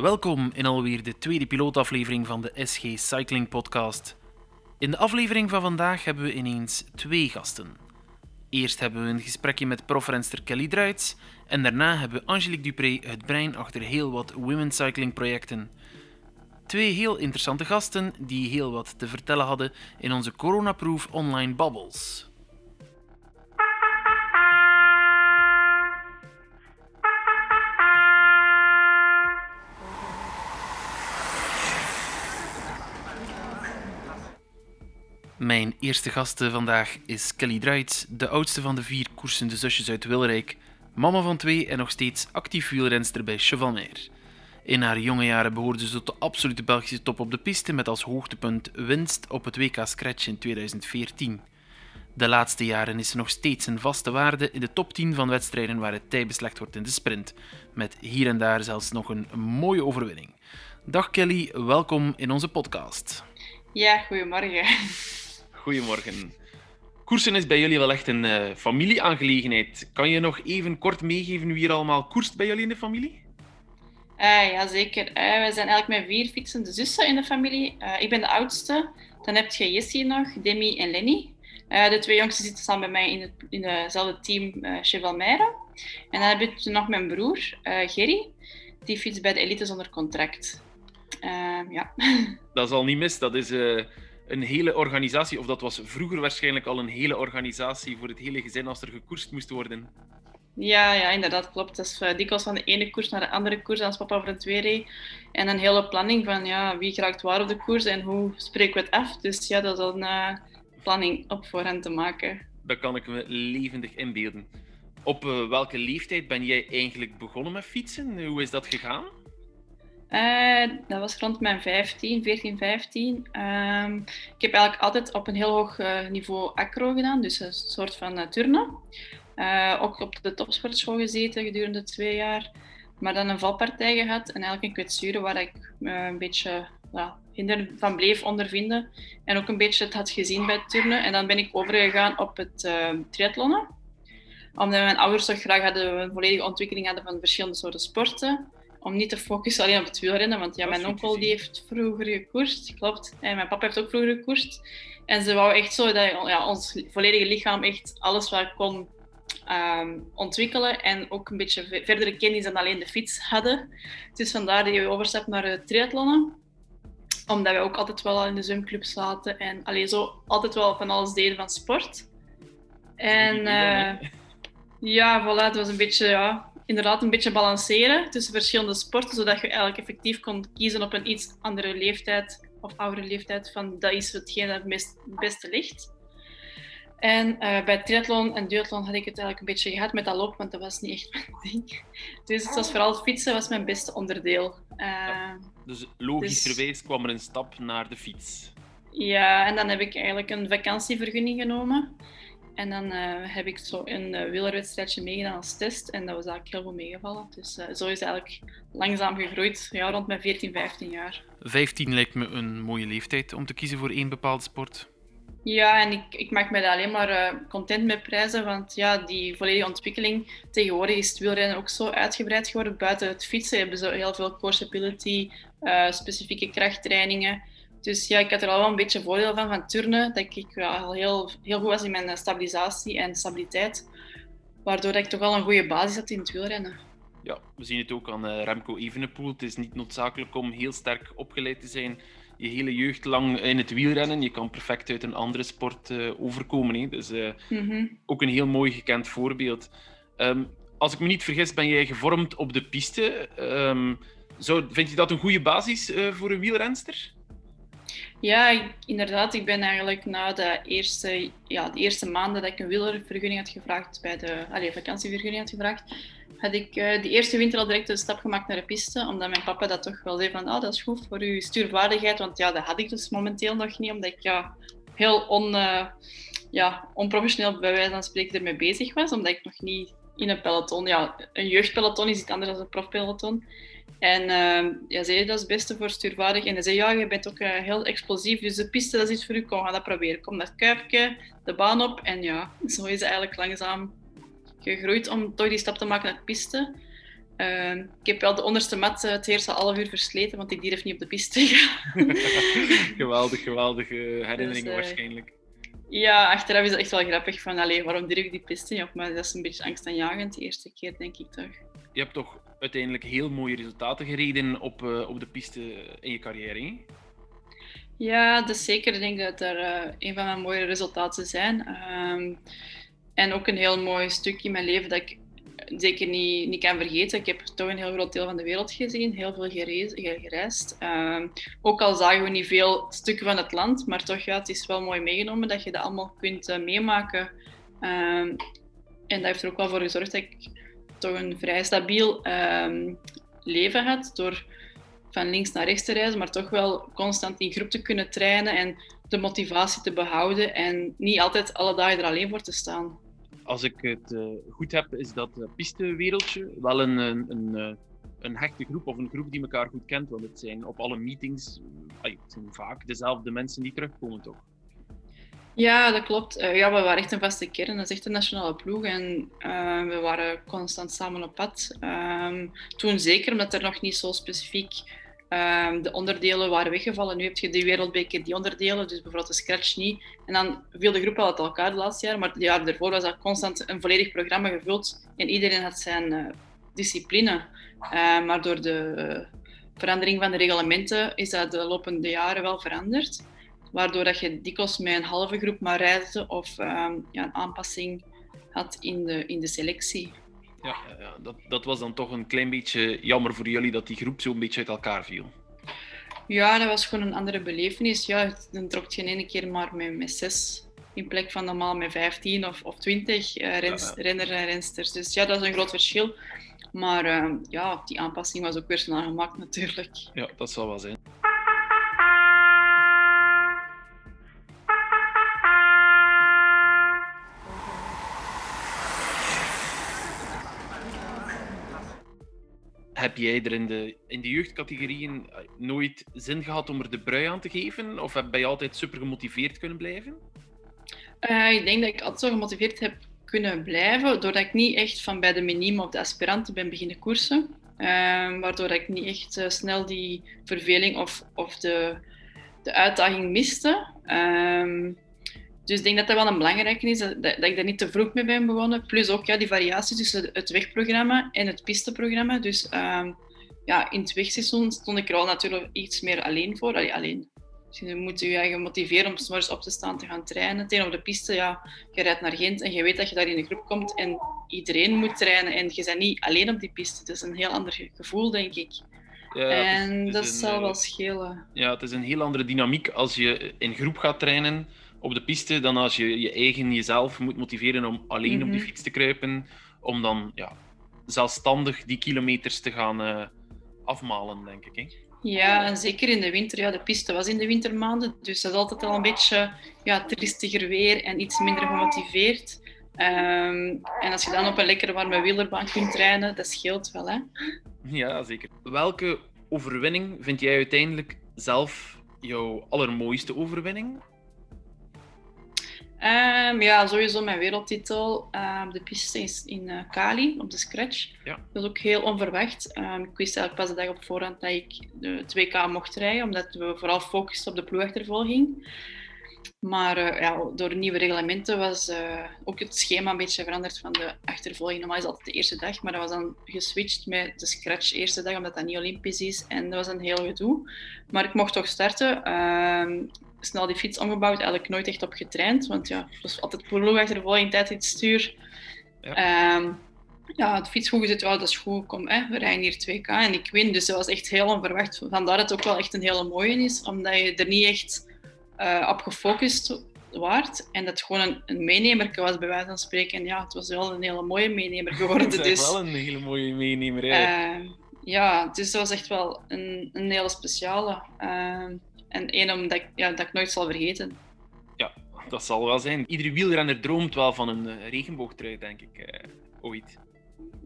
Welkom in alweer de tweede pilootaflevering van de SG Cycling Podcast. In de aflevering van vandaag hebben we ineens twee gasten. Eerst hebben we een gesprekje met profrenster Kelly Druits en daarna hebben we Angelique Dupré, het brein achter heel wat women's cycling projecten. Twee heel interessante gasten die heel wat te vertellen hadden in onze coronaproof online bubbles. Mijn eerste gasten vandaag is Kelly Druits, de oudste van de vier koersende zusjes uit Wilrijk, mama van twee en nog steeds actief wielrenster bij Chevalmer. In haar jonge jaren behoorde ze tot de absolute Belgische top op de piste met als hoogtepunt winst op het WK Scratch in 2014. De laatste jaren is ze nog steeds een vaste waarde in de top 10 van wedstrijden waar het tij beslecht wordt in de sprint, met hier en daar zelfs nog een mooie overwinning. Dag Kelly, welkom in onze podcast. Ja, goedemorgen. Goedemorgen. Koersen is bij jullie wel echt een uh, familieaangelegenheid. Kan je nog even kort meegeven wie er allemaal koerst bij jullie in de familie? Uh, ja, zeker. Uh, wij zijn eigenlijk met vier fietsende zussen in de familie. ik ben de oudste. Dan heb je Jessie nog, Demi en Lenny. de twee jongsten zitten samen bij mij in, het, in hetzelfde team uh, Chevalmeire. En dan heb je nog mijn broer, Gerry. Die fietst bij de Elite zonder contract. ja. Dat is al niet mis. Dat is een hele organisatie, of dat was vroeger waarschijnlijk al een hele organisatie voor het hele gezin als er gekoerst moest worden. Ja, ja inderdaad, klopt. Dat is uh, dikwijls van de ene koers naar de andere koers als papa voor het tweede. En een hele planning van ja, wie geraakt waar op de koers en hoe spreken we het af. Dus ja, dat is een uh, planning op voor hen te maken. Dat kan ik me levendig inbeelden. Op uh, welke leeftijd ben jij eigenlijk begonnen met fietsen? Hoe is dat gegaan? Uh, dat was rond mijn 15, 14, 15. Um, ik heb eigenlijk altijd op een heel hoog uh, niveau acro gedaan, dus een soort van uh, turnen. ook op de topsportschool gezeten gedurende twee jaar. Maar dan een valpartij gehad en eigenlijk een kwetsuren waar ik een beetje hinder van bleef ondervinden. En ook een beetje het had gezien bij het turnen. En dan ben ik overgegaan op het triathlonnen. Omdat mijn ouders toch graag hadden, een volledige ontwikkeling hadden van verschillende soorten sporten om niet te focussen alleen op het wielrennen. Want ja, mijn onkel die heeft vroeger gekoerst, klopt. En mijn papa heeft ook vroeger gekoerst. En ze wou echt zo dat ja, ons volledige lichaam echt alles wat kon um, ontwikkelen. En ook een beetje verdere kennis dan alleen de fiets hadden. Dus vandaar die overstap naar de triathlonnen. Omdat we ook altijd wel in de zwemclub zaten. En alleen zo altijd wel van alles deden van sport. En uh, ja, voilà, het was een beetje ja, inderdaad een beetje balanceren tussen verschillende sporten, zodat je eigenlijk effectief kon kiezen op een iets andere leeftijd of oudere leeftijd van dat is hetgeen dat het beste ligt. En uh, bij triathlon en duathlon had ik het eigenlijk een beetje gehad met dat lopen, want dat was niet echt mijn ding. Dus het was vooral fietsen was mijn beste onderdeel. Uh, dus logischerwijs dus, kwam er een stap naar de fiets. Ja, en dan heb ik eigenlijk een vakantievergunning genomen. En dan uh, heb ik zo een uh, wielerwedstrijdje meegedaan als test. En dat was eigenlijk heel goed meegevallen. Dus uh, zo is het eigenlijk langzaam gegroeid. Ja, rond mijn 14, 15 jaar. 15 lijkt me een mooie leeftijd om te kiezen voor één bepaalde sport. Ja, en ik, ik maak me daar alleen maar content mee prijzen. Want ja, die volledige ontwikkeling... Tegenwoordig is het wielrennen ook zo uitgebreid geworden. Buiten het fietsen hebben ze heel veel course ability, specifieke krachttrainingen... Dus ja, ik had er al wel een beetje voordeel van, van turnen. Dat ik ja, al heel, heel goed was in mijn stabilisatie en stabiliteit. Waardoor ik toch wel een goede basis had in het wielrennen. Ja, we zien het ook aan uh, Remco Evenepoel. Het is niet noodzakelijk om heel sterk opgeleid te zijn je hele jeugd lang in het wielrennen. Je kan perfect uit een andere sport uh, overkomen. Hè. Dus uh, mm -hmm. ook een heel mooi gekend voorbeeld. Um, als ik me niet vergis, ben jij gevormd op de piste. Um, zou, vind je dat een goede basis voor een wielrenster? Ja, inderdaad. Ik ben eigenlijk na de eerste, ja, de eerste maanden dat ik een wielervergunning had gevraagd, bij de allez, vakantievergunning had gevraagd, had ik uh, de eerste winter al direct een stap gemaakt naar de piste, omdat mijn papa dat toch wel zei van, oh, dat is goed voor uw stuurvaardigheid, want ja, dat had ik dus momenteel nog niet, omdat ik ja, heel on, uh, ja, onprofessioneel bij wijze van spreken ermee bezig was, omdat ik nog niet in een peloton, ja, een jeugdpeloton is iets anders dan een profpeloton. En uh, ja, zei, dat is het beste voor stuurvaardig. En hij zei, ja, je bent ook uh, heel explosief, dus de piste dat is iets voor u. Kom, ga dat proberen. Kom naar het kuipje, de baan op. En ja, zo is het eigenlijk langzaam gegroeid om toch die stap te maken naar de piste. Ehm, ik heb wel de onderste mat het eerste half uur versleten, want ik durf niet op de piste gaan. geweldig, geweldige herinneringen Dus, eh, waarschijnlijk. ja, achteraf is het echt wel grappig van, allee, waarom durf ik die piste niet op? Maar dat is een beetje angstaanjagend de eerste keer, denk ik toch. Je hebt toch uiteindelijk heel mooie resultaten gereden op, eh, op de piste in je carrière, hè? Ja, dus zeker. Ik denk dat er eh, een van mijn mooie resultaten zijn. Ehm, en ook een heel mooi stuk in mijn leven dat ik zeker niet, niet kan vergeten. Ik heb toch een heel groot deel van de wereld gezien, heel veel gereisd. gereisd. Ehm, ook al zagen we niet veel stukken van het land, maar toch, ja, het is wel mooi meegenomen dat je dat allemaal kunt eh, meemaken. Ehm, en dat heeft er ook wel voor gezorgd dat ik toch een vrij stabiel ehm, leven had, door van links naar rechts te reizen, maar toch wel constant in groep te kunnen trainen en de motivatie te behouden en niet altijd alle dagen er alleen voor te staan. Als ik het eh, goed heb, is dat uh, pistewereldje wel een, een, eh, een hechte groep of een groep die elkaar goed kent. Want het zijn op alle meetings het zijn vaak dezelfde mensen die terugkomen, toch? Ja, dat klopt. Uh, ja, we waren echt een vaste kern. Dat is echt een nationale ploeg. En uh, we waren constant samen op pad. Um, toen zeker, omdat er nog niet zo specifiek um, de onderdelen waren weggevallen. Nu heb je de wereldbeker, die onderdelen, dus bijvoorbeeld de scratch niet. En dan viel de groep wel uit elkaar de laatste jaar. Maar de jaren daarvoor was dat constant een volledig programma gevuld. En iedereen had zijn uh, discipline. maar door de verandering van de reglementen is dat de lopende jaren wel veranderd waardoor dat je dikwijls met een halve groep maar reisde of um, ja, een aanpassing had in de, in de selectie. Ja, ja dat, dat was dan toch een klein beetje jammer voor jullie dat die groep zo'n beetje uit elkaar viel. Ja, dat was gewoon een andere belevenis. Ja, dan trok je in ene keer maar met, met zes in plek van normaal met 15 of, of 20 uh, rens, ja, ja. renners en rensters. Dus ja, dat is een groot verschil. Maar uh, ja, die aanpassing was ook weer snel gemaakt natuurlijk. Ja, dat zal wel zijn. Heb jij er in de, in de jeugdcategorieën nooit zin gehad om er de brui aan te geven? Of ben je altijd super gemotiveerd kunnen blijven? Uh, ik denk dat ik altijd zo gemotiveerd heb kunnen blijven, doordat ik niet echt van bij de minime of de aspiranten ben beginnen koersen. Uh, waardoor ik niet echt uh, snel die verveling of, of de, de uitdaging miste. Um, dus ik denk dat dat wel een belangrijke is, dat, dat, ik daar niet te vroeg mee ben begonnen. Plus ook ja, die variatie tussen het wegprogramma en het pisteprogramma. Dus um, ja, in het wegseizoen stond ik er al natuurlijk iets meer alleen voor. Allee, alleen. Dus je moet je eigen motiveren om s'morgens op te staan, te gaan trainen. Tegenover de piste, ja, je rijdt naar Gent en je weet dat je daar in een groep komt en iedereen moet trainen. En je bent niet alleen op die piste. Het is een heel ander gevoel, denk ik. Ja, en is, dat een, zal wel schelen. Ja, het is een heel andere dynamiek als je in groep gaat trainen op de piste dan als je je eigen jezelf moet motiveren om alleen mm -hmm. op die fiets te kruipen, om dan ja, zelfstandig die kilometers te gaan uh, afmalen, denk ik. Hè? Ja, en zeker in de winter. Ja, de piste was in de wintermaanden, dus dat is altijd al een beetje ja, tristiger weer en iets minder gemotiveerd. Um, en als je dan op een lekkere warme wielerbaan kunt trainen, dat scheelt wel, hè? Ja, zeker. Welke overwinning vind jij uiteindelijk zelf jouw allermooiste overwinning? Um, ja, sowieso mijn wereldtitel. Um, de piste is in uh, Cali, op de scratch. Ja. Dat is ook heel onverwacht. Um, ik wist eigenlijk pas de dag op voorhand dat ik de 2K mocht rijden, omdat we vooral focusten op de ploegachtervolging. Maar uh, ja, door nieuwe reglementen was uh, ook het schema een beetje veranderd van de achtervolging. Normaal is het altijd de eerste dag, maar dat was dan geswitcht met de scratch eerste dag, omdat dat niet olympisch is. En dat was een heel gedoe. Maar ik mocht toch starten snel die fiets omgebouwd, eigenlijk nooit echt op getraind. Want ja, het was altijd ploegachtervolging, tijd in het stuur. Ja. Um, ja, de fiets goed gezet, oh, dat is goed, kom, hè, we rijden hier 2K en ik win. Dus dat was echt heel onverwacht. Vandaar dat het ook wel echt een hele mooie is, omdat je er niet echt uh, op gefocust waard. En dat het gewoon een, een meenemer was, bij wijze van spreken. En ja, het was wel een hele mooie meenemer geworden. Het is dus, wel een hele mooie meenemer, ja. Uh, ja, dus dat was echt wel een, een hele speciale. Uh, en één omdat ik, ja, dat ik nooit zal vergeten. Ja, dat zal wel zijn. Iedere wielrenner droomt wel van een uh, regenboogtrui, denk ik, uh, ooit.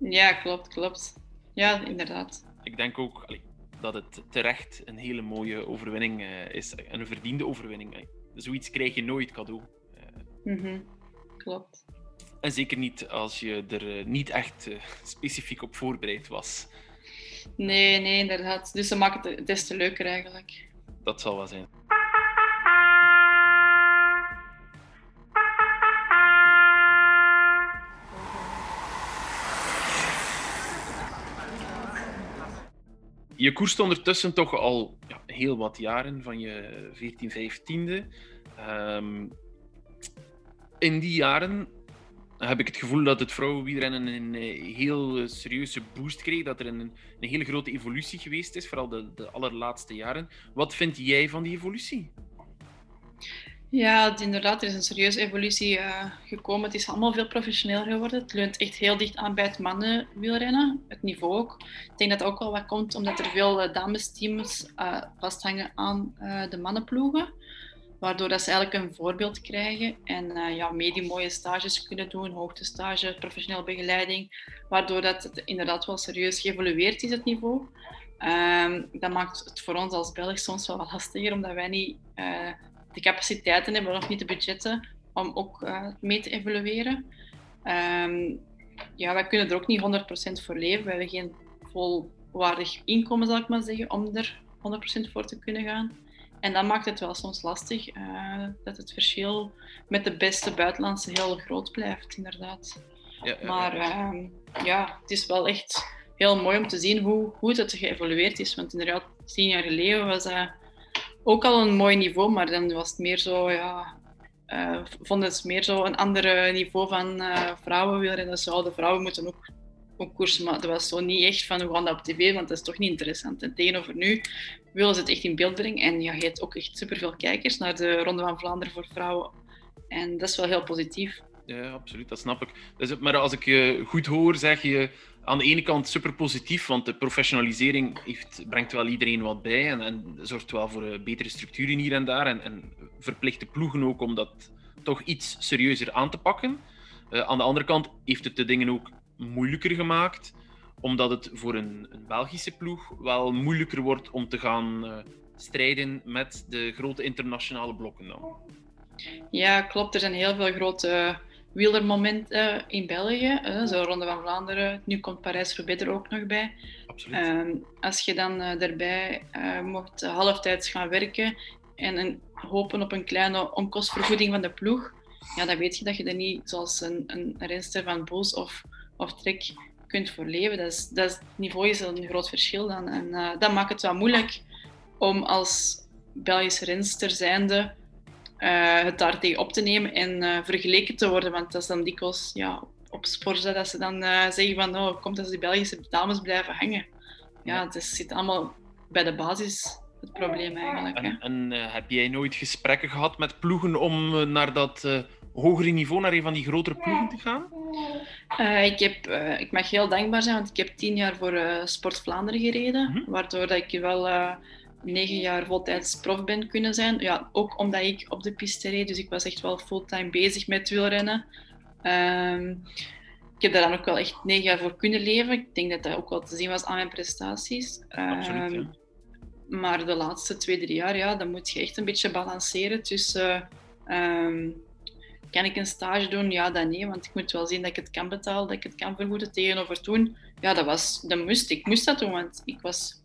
Ja, klopt, klopt. Ja, inderdaad. Ik denk ook allee, dat het terecht een hele mooie overwinning uh, is. En een verdiende overwinning. Zoiets krijg je nooit cadeau. Mm -hmm. Klopt. En zeker niet als je er eh, niet echt specifiek op voorbereid was. Nee, nee, inderdaad. Dus dat maakt het des te leuker eigenlijk. Dat zal wel zijn. Je koerst ondertussen toch al ja, heel wat jaren, van je 14, 15e. Um, in die jaren heb ik het gevoel dat het vrouwenwielrennen een eh, heel serieuze boost kreeg. Dat er een, een hele grote evolutie geweest is, vooral de, de allerlaatste jaren. Wat vind jij van die evolutie? Ja, inderdaad, er is een serieuze evolutie uh, gekomen. Het is allemaal veel professioneler geworden. Het leunt echt heel dicht aan bij het mannenwielrennen, het niveau ook. Ik denk dat dat ook wel wat komt omdat er veel damesteams vasthangen aan de mannenploegen. Waardoor dat ze eigenlijk een voorbeeld krijgen en uh, ja, mooie stages kunnen doen, hoogtestage, professionele begeleiding. Waardoor dat het inderdaad wel serieus geëvolueerd is, het niveau. Um, dat maakt het voor ons als Belg soms wel lastiger, omdat wij niet uh, de capaciteiten hebben, of niet de budgetten, om ook uh, mee te evolueren. Um, ja, wij kunnen er ook niet 100% voor leven. We hebben geen volwaardig inkomen, zal ik maar zeggen, om er 100% voor te kunnen gaan. En dat maakt het wel soms lastig, uh, dat het verschil met de beste buitenlandse heel groot blijft, inderdaad. Ja, ja, maar uh, ja, het is wel echt heel mooi om te zien hoe goed het geëvolueerd is. Want inderdaad, tien jaar geleden was dat ook al een mooi niveau, maar dan was het meer zo, ja, uh, vond het meer zo een ander niveau van uh, vrouwenwielrennen. Zouden vrouwen moeten ook koers, maar dat was zo niet echt van gaan dat op tv, want dat is toch niet interessant. En tegenover nu willen ze het echt in beeld brengen. En ja, je hebt ook echt superveel kijkers naar de Ronde van Vlaanderen voor vrouwen. En dat is wel heel positief. Ja, absoluut, dat snap ik. Dus, maar als ik je goed hoor, zeg je aan de ene kant super positief, want de professionalisering heeft, brengt wel iedereen wat bij en, zorgt wel voor uh, betere structuren hier en daar. En, en verplicht ploegen ook om dat toch iets serieuzer aan te pakken. Uh, aan de andere kant heeft het de dingen ook moeilijker gemaakt, omdat het voor een, een Belgische ploeg wel moeilijker wordt om te gaan uh, strijden met de grote internationale blokken dan. Ja, klopt. Er zijn heel veel grote wielermomenten in België. Zo Ronde van Vlaanderen. Nu komt Parijs-Roubaix er ook nog bij. Absoluut. Uh, als je dan uh, daarbij mocht halftijds gaan werken en hopen op een kleine onkostvergoeding van de ploeg, ja, dan weet je dat je er niet zoals een, een renster van Boos of of trek kunt voor leven. Dat, is, dat is, het niveau is een groot verschil dan. En uh, dat maakt het wel moeilijk om als Belgische renster zijnde uh, het daar tegen op te nemen en uh, vergeleken te worden. Want dat is dan dikwijls ja, op sport dat ze dan zeggen van oh, komt als die Belgische dames blijven hangen. Ja, het zit allemaal bij de basis het probleem eigenlijk. En, en heb jij nooit gesprekken gehad met ploegen om naar dat hogere niveau, naar een van die grotere ploegen te gaan? Uh, ik, heb, uh, ik mag heel dankbaar zijn, want ik heb tien jaar voor uh, Sport Vlaanderen gereden, mm -hmm. waardoor dat ik wel negen jaar voltijds prof ben kunnen zijn. Ja, ook omdat ik op de piste reed, dus ik was echt wel fulltime bezig met wielrennen. Um, ik heb daar dan ook wel echt negen jaar voor kunnen leven. Ik denk dat dat ook wel te zien was aan mijn prestaties. Absoluut, um, Maar de laatste twee, drie jaar, ja, dan moet je echt een beetje balanceren tussen... Um, kan ik een stage doen? Ja, dan nee, want ik moet wel zien dat ik het kan betalen, dat ik het kan vergoeden tegenover toen. Ja, dat, was, dat moest ik. moest dat doen, want ik was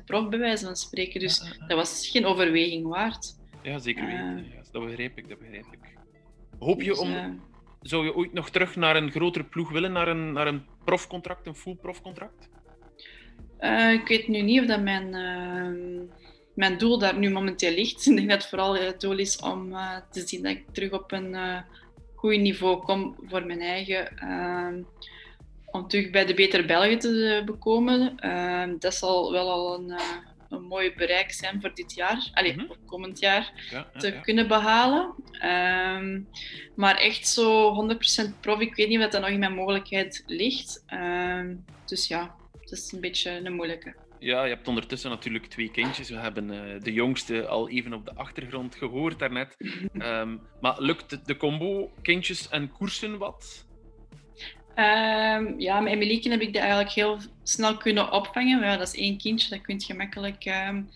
100% prof bij wijze van spreken. Dus dat was geen overweging waard. Ja, zeker weten. Uh, ja, dat begrijp ik, dat begrijp ik. Hoop je dus, om... Uh, zou je ooit nog terug naar een grotere ploeg willen, naar een, naar een profcontract, een full profcontract? Uh, ik weet nu niet of dat mijn ehm, mijn doel daar nu momenteel ligt. Ik denk dat het vooral het doel is om uh, te zien dat ik terug op een uh, goed niveau kom voor mijn eigen. Uh, om terug bij de Beter Belgen te bekomen. Ehm, dat zal wel al een, eh, een mooi bereik zijn voor dit jaar. Allee, -hmm. komend jaar ja, ja, te ja. kunnen behalen. Ehm, maar echt zo 100% prof, ik weet niet of dat nog in mijn mogelijkheid ligt. Ehm, dus ja, het is een beetje een moeilijke. Ja, je hebt ondertussen natuurlijk twee kindjes. We hebben uh, de jongste al even op de achtergrond gehoord daarnet. Um, maar lukt de combo kindjes en koersen wat? Um, ja, met Emilieke heb ik dat eigenlijk heel snel kunnen opvangen. Ja, dat is één kindje, dat kun je makkelijk um,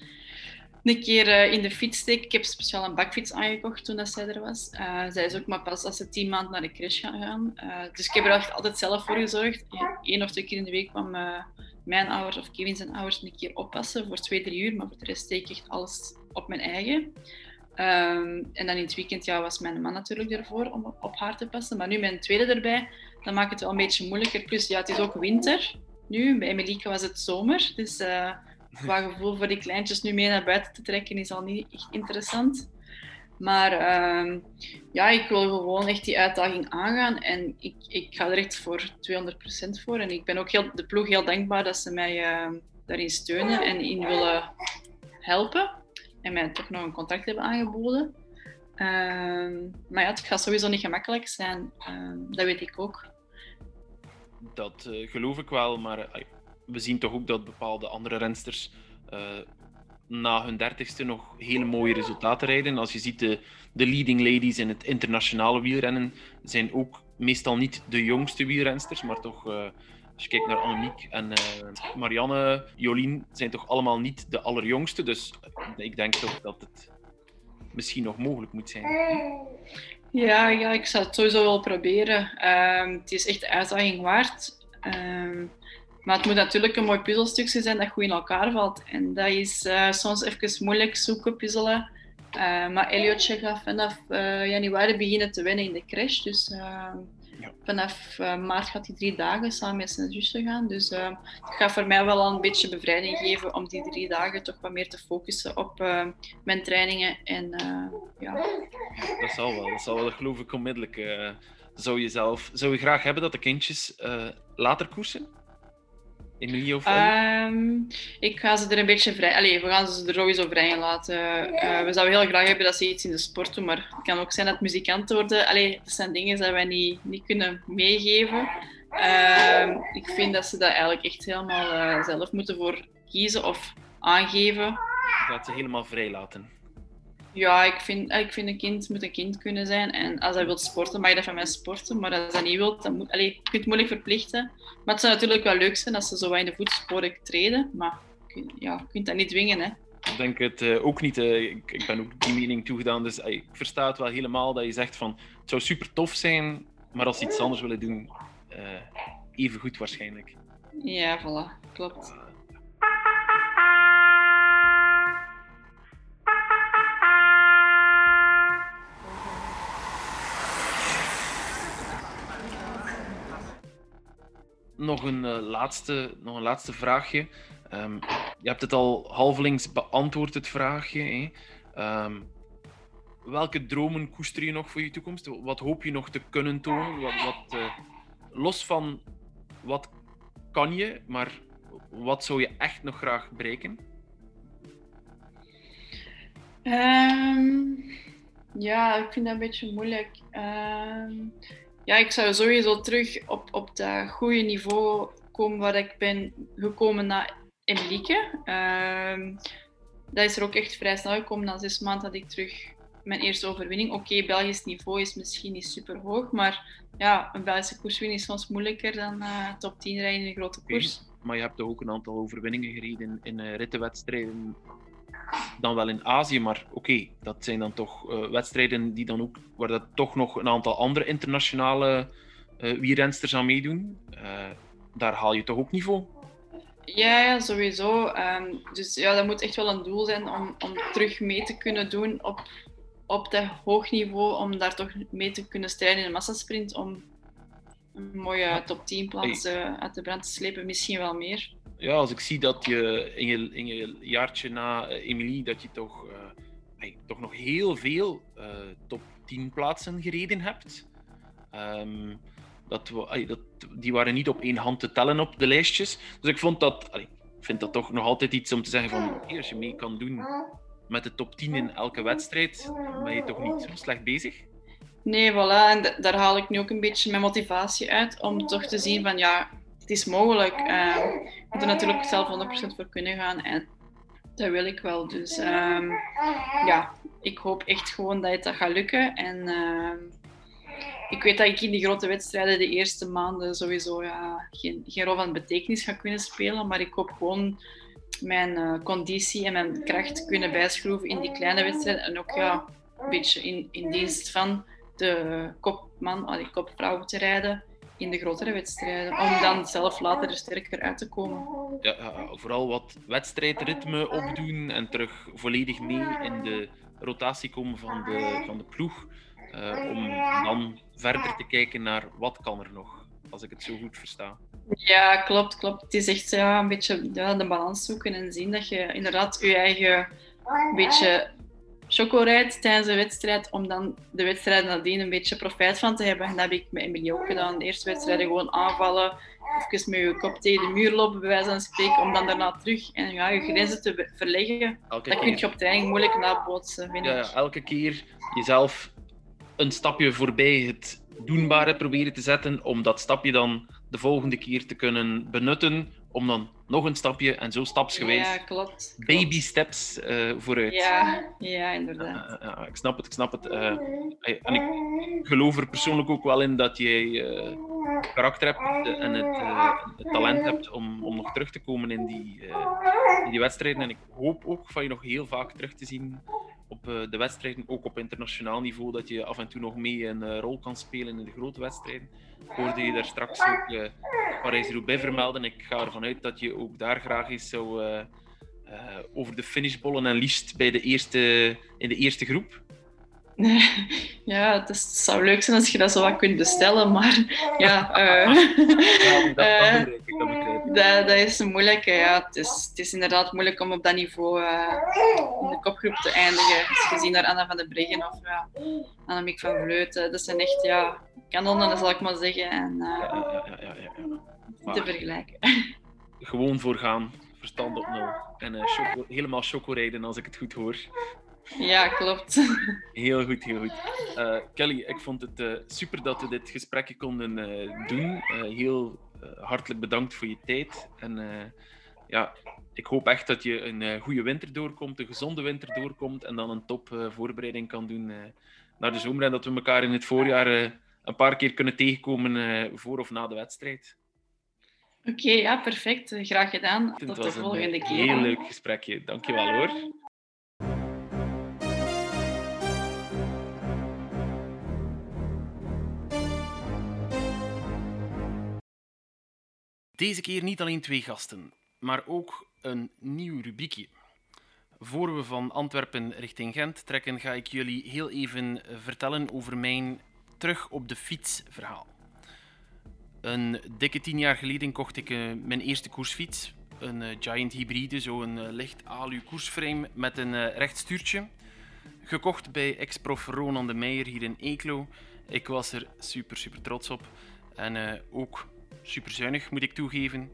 een keer uh, in de fiets steken. Ik heb speciaal een bakfiets aangekocht toen dat zij er was. Uh, zij is ook maar pas als ze tien maanden naar de crash gaan gaan. Uh, dus ik heb er echt altijd zelf voor gezorgd. Eén of twee keer in de week kwam mijn ouders of Kevin zijn ouders een keer oppassen voor twee, drie uur. Maar voor de rest steek ik echt alles op mijn eigen. Um, en dan in het weekend ja, was mijn man natuurlijk ervoor om op haar te passen. Maar nu mijn tweede erbij, dan maakt het wel een beetje moeilijker. Plus ja, het is ook winter nu. Bij Emilieke was het zomer. Dus qua gevoel voor die kleintjes nu mee naar buiten te trekken is al niet echt interessant. Maar uh, ja, ik wil gewoon echt die uitdaging aangaan en ik, ik ga er echt voor 200% voor. En ik ben ook heel, de ploeg heel dankbaar dat ze mij uh, daarin steunen en in willen helpen. En mij toch nog een contract hebben aangeboden. Uh, maar ja, het gaat sowieso niet gemakkelijk zijn. Ehm, dat weet ik ook. Dat eh, geloof ik wel, maar eh, we zien toch ook dat bepaalde andere rensters uh, na hun dertigste nog hele mooie resultaten rijden. Als je ziet, de, de leading ladies in het internationale wielrennen zijn ook meestal niet de jongste wielrensters, maar toch, uh, als je kijkt naar Annemiek en uh, Marianne, Jolien, zijn toch allemaal niet de allerjongste. Dus ik denk toch dat het misschien nog mogelijk moet zijn. Ja, ja ik zal het sowieso wel proberen. Uh, het is echt de uitdaging waard. Ehm, maar het moet natuurlijk een mooi puzzelstukje zijn dat goed in elkaar valt. En dat is uh, soms even moeilijk zoeken, puzzelen. Uh, maar Elliotje gaat vanaf uh, januari beginnen te winnen in de crash. Dus ja. vanaf maart gaat hij drie dagen samen met zijn zusje gaan. Dus het gaat voor mij wel een beetje bevrijding geven om die drie dagen toch wat meer te focussen op mijn trainingen. En, ja. Dat zal wel, dat zal wel, dat geloof ik onmiddellijk. zou, je zelf, zou je graag hebben dat de kindjes later koersen? Emilie of um, Ik ga ze er een beetje vrij... Allee, we gaan ze er sowieso vrij laten. Uh, we zouden heel graag hebben dat ze iets in de sport doen, maar het kan ook zijn dat muzikanten worden. Allee, dat zijn dingen die wij niet, niet kunnen meegeven. Uh, ik vind dat ze dat eigenlijk echt helemaal uh, zelf moeten voor kiezen of aangeven. Gaat ze helemaal vrij laten. Ja, ik vind, ik vind een kind moet een kind kunnen zijn. En als hij wil sporten, mag je dat van mij sporten. Maar als hij niet wil, dan moet, allez, je kunt het moeilijk verplichten. Maar het zou natuurlijk wel leuk zijn als ze zo wat in de voetsporen treden. Maar ja, je kunt dat niet dwingen, hè. Ik denk het uh, ook niet. Uh, ik, ik, ben ook die mening toegedaan. Dus uh, ik versta het wel helemaal dat je zegt van... Het zou super tof zijn, maar als ze iets anders willen doen... even goed waarschijnlijk. Ja, voilà. Klopt. Nog een, uh, laatste, nog een laatste vraagje. Um, je hebt het al halvelings beantwoord, het vraagje. Hè? Um, welke dromen koester je nog voor je toekomst? Wat hoop je nog te kunnen tonen? Wat, wat uh, los van wat kan je, maar wat zou je echt nog graag bereiken? Um, ja, ik vind dat een beetje moeilijk. Um, ja, ik zou sowieso terug op, op dat goede niveau komen waar ik ben gekomen na Emilieke. Uh, dat is er ook echt vrij snel gekomen. Na zes maanden had ik terug mijn eerste overwinning. Oké, Belgisch niveau is misschien niet super hoog, maar ja, een Belgische koers winnen is soms moeilijker dan uh, top 10 rijden in een grote koers. maar je hebt ook een aantal overwinningen gereden in uh, rittenwedstrijden dan wel in Azië, maar oké, dat zijn dan toch uh, wedstrijden die dan ook, waar dat toch nog een aantal andere internationale uh, wielrensters aan meedoen. Uh, daar haal je toch ook niveau? Ja, ja sowieso. Um, dus ja, dat moet echt wel een doel zijn om, om terug mee te kunnen doen op, op dat hoog niveau, om daar toch mee te kunnen strijden in de massasprint, om een mooie top 10 plaats uit de brand te slepen, misschien wel meer ja, als ik zie dat je in je, in je jaartje na uh, Emilie, dat je toch, hey, toch nog heel veel uh, top 10 plaatsen gereden hebt. Um, dat, dat, die waren niet op één hand te tellen op de lijstjes. Dus ik vond dat, vind dat toch nog altijd iets om te zeggen van, als je mee kan doen met de top 10 in elke wedstrijd, ben je toch niet zo slecht bezig? Nee, voilà. En daar haal ik nu ook een beetje mijn motivatie uit om toch te zien van ja, het is mogelijk. Je moet er natuurlijk zelf 100% voor kunnen gaan. En dat wil ik wel. Dus um, ja, ik hoop echt gewoon dat het dat gaat lukken. En uh, ik weet dat ik in die grote wedstrijden de eerste maanden sowieso ja, geen, geen rol van betekenis ga kunnen spelen. Maar ik hoop gewoon mijn eh, conditie en mijn kracht kunnen bijschroeven in die kleine wedstrijden. En ook ja, een beetje in, in dienst van de kopman, die kopvrouw te rijden in de grotere wedstrijden. Om dan zelf later er sterker uit te komen. Ja, vooral wat wedstrijdritme opdoen en terug volledig mee in de rotatie komen van de, van de ploeg. Uh, om dan verder te kijken naar wat kan er nog, als ik het zo goed versta. Ja, klopt, klopt. Het is echt ja, een beetje ja, de balans zoeken en zien dat je inderdaad je eigen beetje choco rijdt tijdens de wedstrijd, om dan de wedstrijd nadien een beetje profijt van te hebben. En dat heb ik met Emilie ook gedaan. De eerste wedstrijden gewoon aanvallen, even met je kop tegen de muur lopen, bij wijze van spreken, om dan daarna terug en ja, je grenzen te verleggen. Elke dat kun je op training moeilijk nabootsen, vind ja, elke keer jezelf een stapje voorbij het doenbare proberen te zetten, om dat stapje dan de volgende keer te kunnen benutten om dan nog een stapje en zo stapsgewijs. Ja, klopt. Baby steps uh, vooruit. Ja, ja inderdaad. Uh, uh, ik snap het, ik snap het. en ik geloof er persoonlijk ook wel in dat jij karakter hebt en het, het, talent hebt om, om nog terug te komen in die, in die wedstrijden. En ik hoop ook van je nog heel vaak terug te zien op de wedstrijden, ook op internationaal niveau, dat je af en toe nog mee een rol kan spelen in de grote wedstrijden. Hoorde je daar straks ook uh, Parijs-Roubaix vermelden. Ik ga ervan uit dat je ook daar graag eens zou over de finishbollen en liefst bij de eerste, in de eerste groep. Ja, het, zou leuk zijn als je dat zo wat kunt bestellen, maar ja, uh, ja dat, dat, is moeilijk. Ja. Het, is, het is inderdaad moeilijk om op dat niveau uh, in de kopgroep te eindigen. Als je ziet naar Anna van der Breggen of ja, Annemiek van Vleuten, dat zijn echt ja, kanonnen, zal ik maar zeggen. En, uh, ja, ja, ja, te vergelijken. Gewoon voor gaan, verstand op nul. En uh, choco, helemaal chocorijden als ik het goed hoor. Ja, klopt. Heel goed, heel goed. Uh, Kelly, ik vond het uh, super dat we dit gesprekje konden uh, doen. heel hartelijk bedankt voor je tijd. En ja, ik hoop echt dat je een goede winter doorkomt, een gezonde winter doorkomt en dan een top voorbereiding kan doen naar de zomer. En dat we elkaar in het voorjaar een paar keer kunnen tegenkomen voor of na de wedstrijd. Oké, ja, perfect. Graag gedaan. Tot de volgende keer. Heel leuk gesprekje. Dankjewel hoor. Deze keer niet alleen twee gasten, maar ook een nieuw rubriekje. Voor we van Antwerpen richting Gent trekken, ga ik jullie heel even vertellen over mijn terug op de fiets verhaal. Een dikke tien jaar geleden kocht ik uh, mijn eerste koersfiets. Een uh, Giant hybride, zo'n uh, licht alu koersframe met een rechtstuurtje. Gekocht bij ex-prof Ronan de Meijer hier in Eeklo. Ik was er super, super trots op. En ook super zuinig, moet ik toegeven.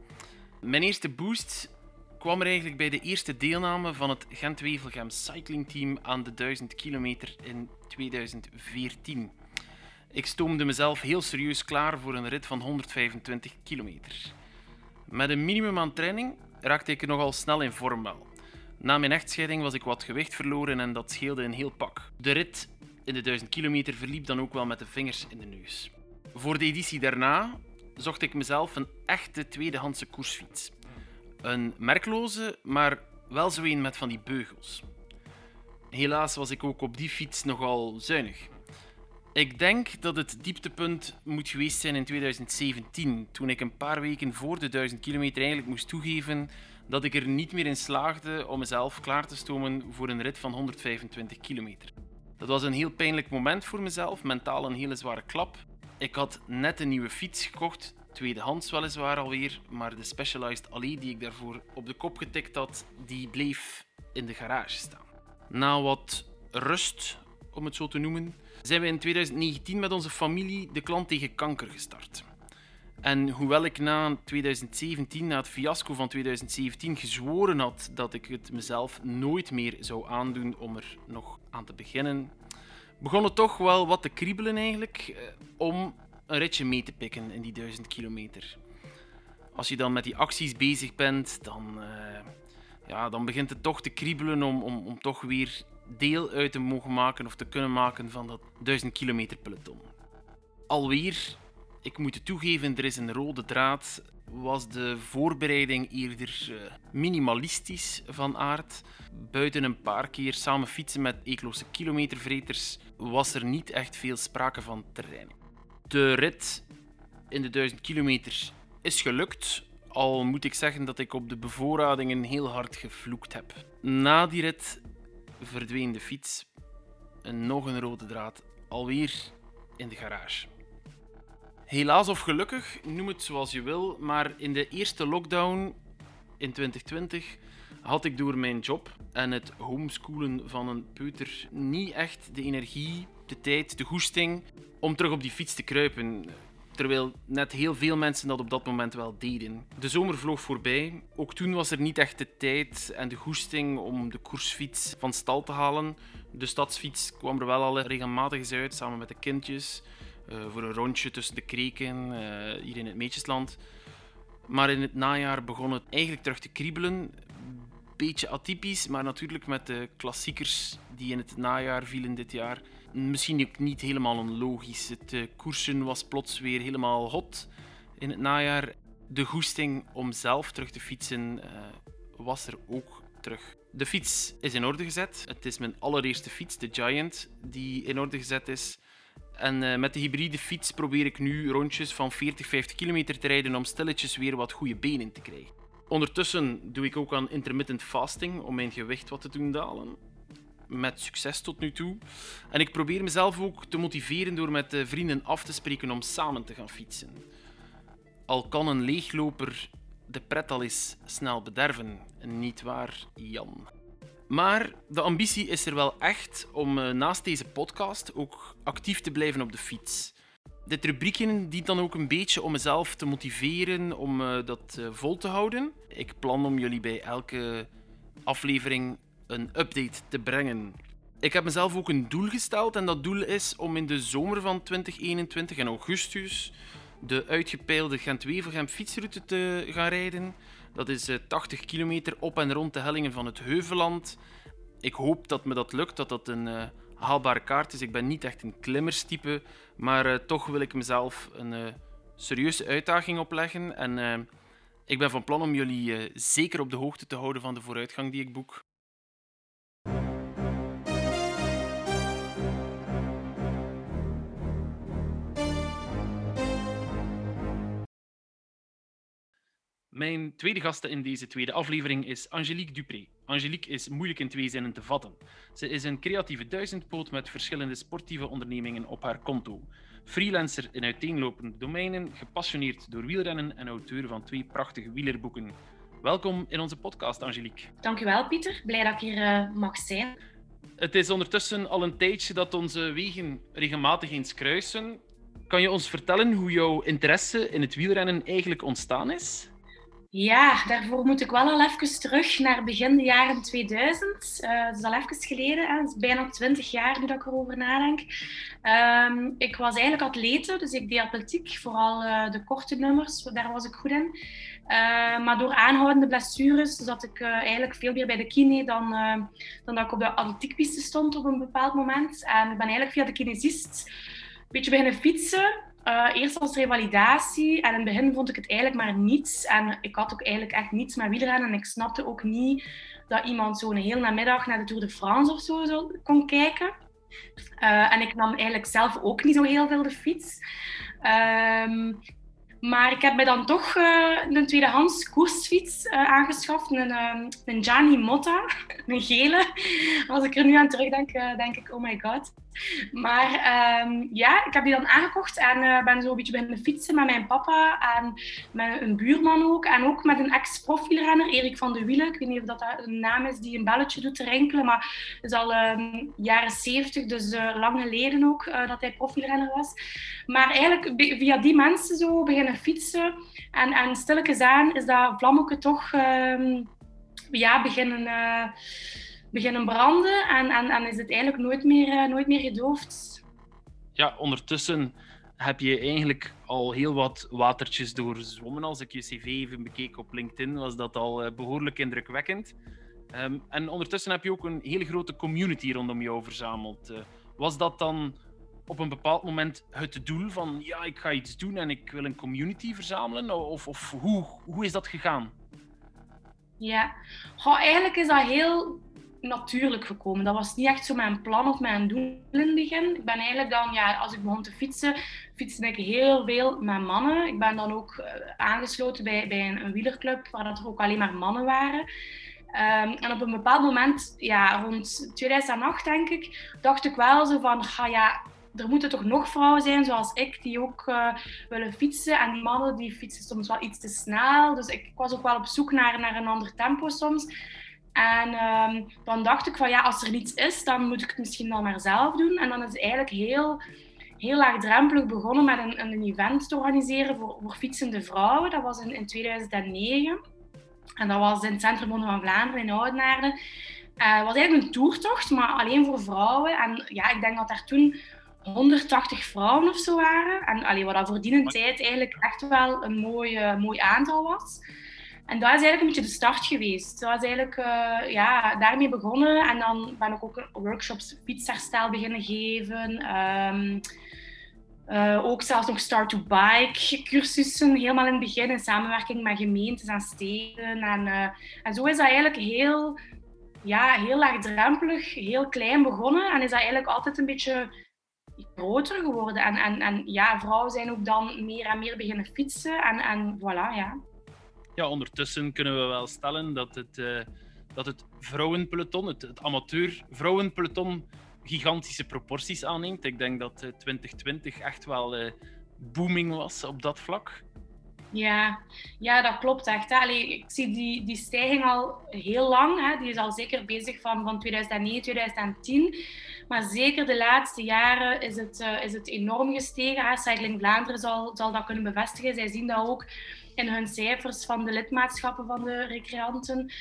Mijn eerste boost kwam er eigenlijk bij de eerste deelname van het Gent-Wevelgem Cycling Team aan de 1000 kilometer in 2014. Ik stoomde mezelf heel serieus klaar voor een rit van 125 kilometer. Met een minimum aan training raakte ik nogal snel in vorm wel. Na mijn echtscheiding was ik wat gewicht verloren en dat scheelde een heel pak. De rit in de 1000 kilometer verliep dan ook wel met de vingers in de neus. Voor de editie daarna zocht ik mezelf een echte tweedehandse koersfiets. Een merkloze, maar wel zo een met van die beugels. Helaas was ik ook op die fiets nogal zuinig. Ik denk dat het dieptepunt moet geweest zijn in 2017, toen ik een paar weken voor de 1000 kilometer eigenlijk moest toegeven dat ik er niet meer in slaagde om mezelf klaar te stomen voor een rit van 125 kilometer. Dat was een heel pijnlijk moment voor mezelf, mentaal een hele zware klap. Ik had net een nieuwe fiets gekocht, tweedehands weliswaar alweer, maar de Specialized Alley die ik daarvoor op de kop getikt had, die bleef in de garage staan. Na wat rust, om het zo te noemen, zijn we in 2019 met onze familie de klant tegen kanker gestart. En hoewel ik na 2017, na het fiasco van 2017, gezworen had dat ik het mezelf nooit meer zou aandoen om er nog aan te beginnen, begon het toch wel wat te kriebelen eigenlijk eh, om een ritje mee te pikken in die 1000 kilometer. Als je dan met die acties bezig bent, dan, uh, ja, dan begint het toch te kriebelen om, om, om toch weer deel uit te mogen maken of te kunnen maken van dat 1000 kilometer peloton. Alweer, ik moet toegeven, er is een rode draad was de voorbereiding eerder uh, minimalistisch van aard. Buiten een paar keer samen fietsen met eekloze kilometervreters was er niet echt veel sprake van terrein. De rit in de 1000 kilometer is gelukt, al moet ik zeggen dat ik op de bevoorradingen heel hard gevloekt heb. Na die rit verdween de fiets en nog een rode draad, alweer in de garage. Helaas of gelukkig, noem het zoals je wil, maar in de eerste lockdown in 2020 had ik door mijn job en het homeschoolen van een peuter niet echt de energie, de tijd, de goesting om terug op die fiets te kruipen. Terwijl net heel veel mensen dat op dat moment wel deden. De zomer vloog voorbij. Ook toen was er niet echt de tijd en de goesting om de koersfiets van stal te halen. De stadsfiets kwam er wel al regelmatig uit, samen met de kindjes. Uh, voor een rondje tussen de kreken, uh, hier in het Meetjesland. Maar in het najaar begon het eigenlijk terug te kriebelen. Beetje atypisch, maar natuurlijk met de klassiekers die in het najaar vielen dit jaar misschien ook niet helemaal onlogisch. Het uh, koersen was plots weer helemaal hot in het najaar. De goesting om zelf terug te fietsen was er ook terug. De fiets is in orde gezet. Het is mijn allereerste fiets, de Giant, die in orde gezet is. En uh, met de hybride fiets probeer ik nu rondjes van 40, 50 kilometer te rijden om stilletjes weer wat goede benen te krijgen. Ondertussen doe ik ook aan intermittent fasting om mijn gewicht wat te doen dalen met succes tot nu toe. En ik probeer mezelf ook te motiveren door met vrienden af te spreken om samen te gaan fietsen. Al kan een leegloper de pret al eens snel bederven, niet waar, Jan? Maar de ambitie is er wel echt om eh, naast deze podcast ook actief te blijven op de fiets. Dit rubriekje dient dan ook een beetje om mezelf te motiveren om uh, dat uh, vol te houden. Ik plan om jullie bij elke aflevering een update te brengen. Ik heb mezelf ook een doel gesteld en dat doel is om in de zomer van 2021 in augustus de uitgepeilde Gent-Wevelgem fietsroute te gaan rijden. Dat is 80 eh, kilometer op en rond de hellingen van het Heuveland. Ik hoop dat me dat lukt, dat dat een uh, haalbare kaart is. Ik ben niet echt een klimmerstype, maar uh, toch wil ik mezelf een serieuze uitdaging opleggen. En ik ben van plan om jullie zeker op de hoogte te houden van de vooruitgang die ik boek. Mijn tweede gasten in deze tweede aflevering is Angelique Dupré. Angelique is moeilijk in twee zinnen te vatten. Ze is een creatieve duizendpoot met verschillende sportieve ondernemingen op haar konto. Freelancer in uiteenlopende domeinen, gepassioneerd door wielrennen en auteur van twee prachtige wielerboeken. Welkom in onze podcast, Angelique. Dankjewel, Pieter. Blij dat ik hier uh, mag zijn. Het is ondertussen al een tijdje dat onze wegen regelmatig eens kruisen. Kan je ons vertellen hoe jouw interesse in het wielrennen eigenlijk ontstaan is? Ja, daarvoor moet ik wel al even terug naar begin de jaren 2000. Uh, eh, dat is al even geleden, hè. is bijna 20 jaar nu dat ik erover nadenk. Um, ik was eigenlijk atlete, dus ik deed atletiek, vooral uh, de korte nummers, daar was ik goed in. Uh, maar door aanhoudende blessures zat ik eigenlijk veel meer bij de kine dan, dan dat ik op de atletiekpiste stond op een bepaald moment. En ik ben eigenlijk via de kinesist een beetje beginnen fietsen. Uh, eerst als revalidatie en in het begin vond ik het eigenlijk maar niets. En ik had ook eigenlijk echt niets met wielrennen. En ik snapte ook niet dat iemand zo'n heel namiddag naar de Tour de France of zo kon kijken. Uh, en ik nam eigenlijk zelf ook niet zo heel veel de fiets. Uh, maar ik heb mij dan toch uh, een tweedehands koersfiets aangeschaft. Een, uh, een Gianni Motta, een gele. Als ik er nu aan terugdenk, denk ik, oh my god. Maar um, ja, ik heb die dan aangekocht en ben zo een beetje beginnen fietsen met mijn papa en met een buurman ook. En ook met een ex-profielrenner, Erik van de Wielen. Ik weet niet of dat een naam is die een belletje doet rinkelen, maar het is al um, jaren zeventig, dus lang geleden ook, dat hij profielrenner was. Maar eigenlijk via die mensen zo beginnen fietsen. En, en stilletjes aan is dat vlammetje toch um, ja, beginnen, uh, beginnen branden. En, en, en is het eigenlijk nooit meer, uh, nooit meer gedoofd. Ja, ondertussen heb je eigenlijk al heel wat watertjes doorzwommen. Als ik je cv even bekeek op LinkedIn, was dat al uh, behoorlijk indrukwekkend. Um, en ondertussen heb je ook een hele grote community rondom jou verzameld. was dat dan op een bepaald moment het doel van ja, ik ga iets doen en ik wil een community verzamelen? Of, of hoe, hoe is dat gegaan? Ja, Goh, eigenlijk is dat heel natuurlijk gekomen. Dat was niet echt zo mijn plan of mijn doel in het begin. Ik ben eigenlijk dan, ja, als ik begon te fietsen, fietste ik heel veel met mannen. Ik ben dan ook eh, aangesloten bij, bij een, wielerclub waar dat er ook alleen maar mannen waren. Ehm, en op een bepaald moment, ja, rond 2008 denk ik, dacht ik wel zo van, ga ja, er moeten toch nog vrouwen zijn zoals ik die ook uh, willen fietsen. En die mannen die fietsen soms wel iets te snel. Dus ik, was ook wel op zoek naar, naar een ander tempo soms. En um, dan dacht ik van ja, als er niets is, dan moet ik het misschien dan maar zelf doen. En dan is het eigenlijk heel, heel laagdrempelig begonnen met een, een event te organiseren voor, voor fietsende vrouwen. Dat was in, in 2009. En dat was in het Centrum van Vlaanderen in Oudenaarde. Uh, het was eigenlijk een toertocht, maar alleen voor vrouwen. En ja, ik denk dat daar toen 180 vrouwen of zo waren. En allee, wat dat voor die tijd eigenlijk echt wel een mooi, uh, mooi aantal was. En dat is eigenlijk een beetje de start geweest. Dat was eigenlijk uh, ja, daarmee begonnen. En dan ben ik ook workshops fietsherstel beginnen geven. Um, uh, ook zelfs nog start-to-bike cursussen, helemaal in het begin in samenwerking met gemeentes en steden. En, uh, en zo is dat eigenlijk heel, ja, heel laagdrempelig, heel klein begonnen. En is dat eigenlijk altijd een beetje groter geworden. En, en, en ja, vrouwen zijn ook dan meer en meer beginnen fietsen. En, en voilà, ja. Ja, ondertussen kunnen we wel stellen dat het, uh, dat het vrouwenpeloton, het, amateur vrouwenpeloton, gigantische proporties aanneemt. Ik denk dat 2020 echt wel uh, booming was op dat vlak. Ja, ja dat klopt echt. Allee, ik zie die, die stijging al heel lang. Hè. Die is al zeker bezig van, van 2009, 2010. Maar zeker de laatste jaren is het, is het enorm gestegen. Hè. Cycling Vlaanderen zal, zal dat kunnen bevestigen. Zij zien dat ook in hun cijfers van de lidmaatschappen van de recreanten.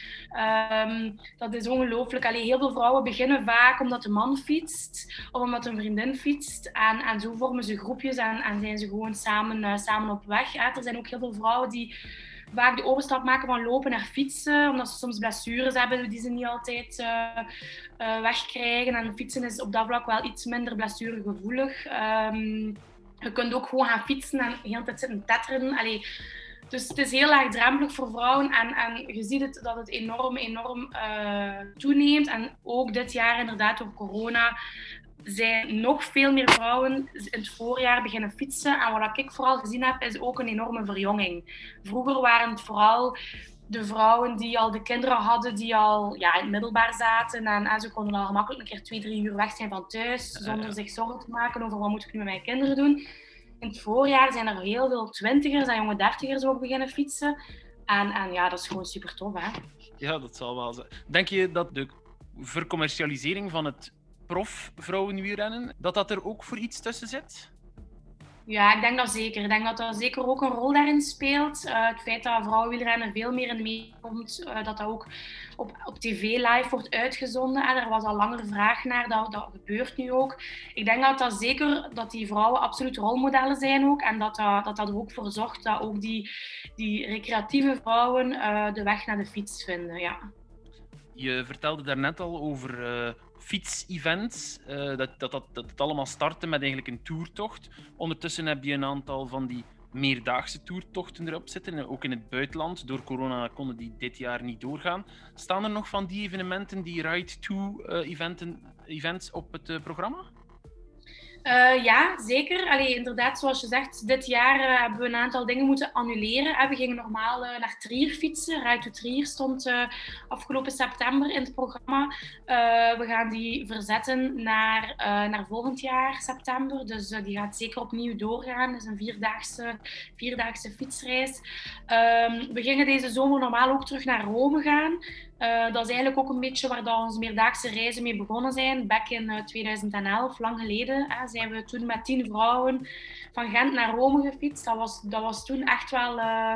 Um, dat is ongelooflijk. Allee, heel veel vrouwen beginnen vaak omdat de man fietst of omdat een vriendin fietst. En, en zo vormen ze groepjes en, en zijn ze gewoon samen, uh, samen op weg. Er zijn ook heel veel vrouwen die vaak de overstap maken van lopen naar fietsen, omdat ze soms blessures hebben die ze niet altijd uh, uh, wegkrijgen. En fietsen is op dat vlak wel iets minder blessuregevoelig. Um, je kunt ook gewoon gaan fietsen en de hele tijd zitten tetteren. Allee, dus het is heel laagdrempelig voor vrouwen en, en je ziet het, dat het enorm, enorm uh, toeneemt. En ook dit jaar inderdaad door corona zijn nog veel meer vrouwen in het voorjaar beginnen fietsen. En wat ik vooral gezien heb, is ook een enorme verjonging. Vroeger waren het vooral de vrouwen die al de kinderen hadden, die al ja, in het middelbaar zaten. En, en ze konden al gemakkelijk een keer twee, drie uur weg zijn van thuis, zonder zich zorgen te maken over wat moet ik nu met mijn kinderen doen. In het voorjaar zijn er heel veel twintigers en jonge dertigers ook beginnen fietsen. En, en ja, dat is gewoon super tof, hè? Ja, dat zal wel zijn. Denk je dat de vercommercialisering van het prof vrouwenwielrennen, dat dat er ook voor iets tussen zit? Ja, ik denk dat zeker. Ik denk dat dat zeker ook een rol daarin speelt. Uh, het feit dat vrouwenwielrennen veel meer in de media komt, uh, dat dat ook op, op tv live wordt uitgezonden. En er was al langer vraag naar, dat, dat gebeurt nu ook. Ik denk dat dat zeker, dat die vrouwen absoluut rolmodellen zijn ook. En dat dat, dat, er ook voor zorgt dat ook die, die recreatieve vrouwen uh, de weg naar de fiets vinden, ja. Je vertelde daarnet al over fietsevents. Uh, dat, dat, dat, dat het allemaal startte met eigenlijk een toertocht. Ondertussen heb je een aantal van die meerdaagse toertochten erop zitten. Ook in het buitenland. Door corona konden die dit jaar niet doorgaan. Staan er nog van die evenementen, die Ride 2 uh, events op het uh, programma? Uh, ja, zeker. Allee, inderdaad, zoals je zegt, dit jaar uh, hebben we een aantal dingen moeten annuleren. We gingen normaal naar Trier fietsen. Ride to Trier stond afgelopen september in het programma. we gaan die verzetten naar, naar volgend jaar, september. Dus die gaat zeker opnieuw doorgaan. Dat is een vierdaagse, vierdaagse fietsreis. Ehm, we gingen deze zomer normaal ook terug naar Rome gaan. Uh, dat is eigenlijk ook een beetje waar dat onze meerdaagse reizen mee begonnen zijn. Back in uh, 2011, lang geleden, hè, zijn we toen met tien vrouwen van Gent naar Rome gefietst. Dat was, dat was toen echt wel uh,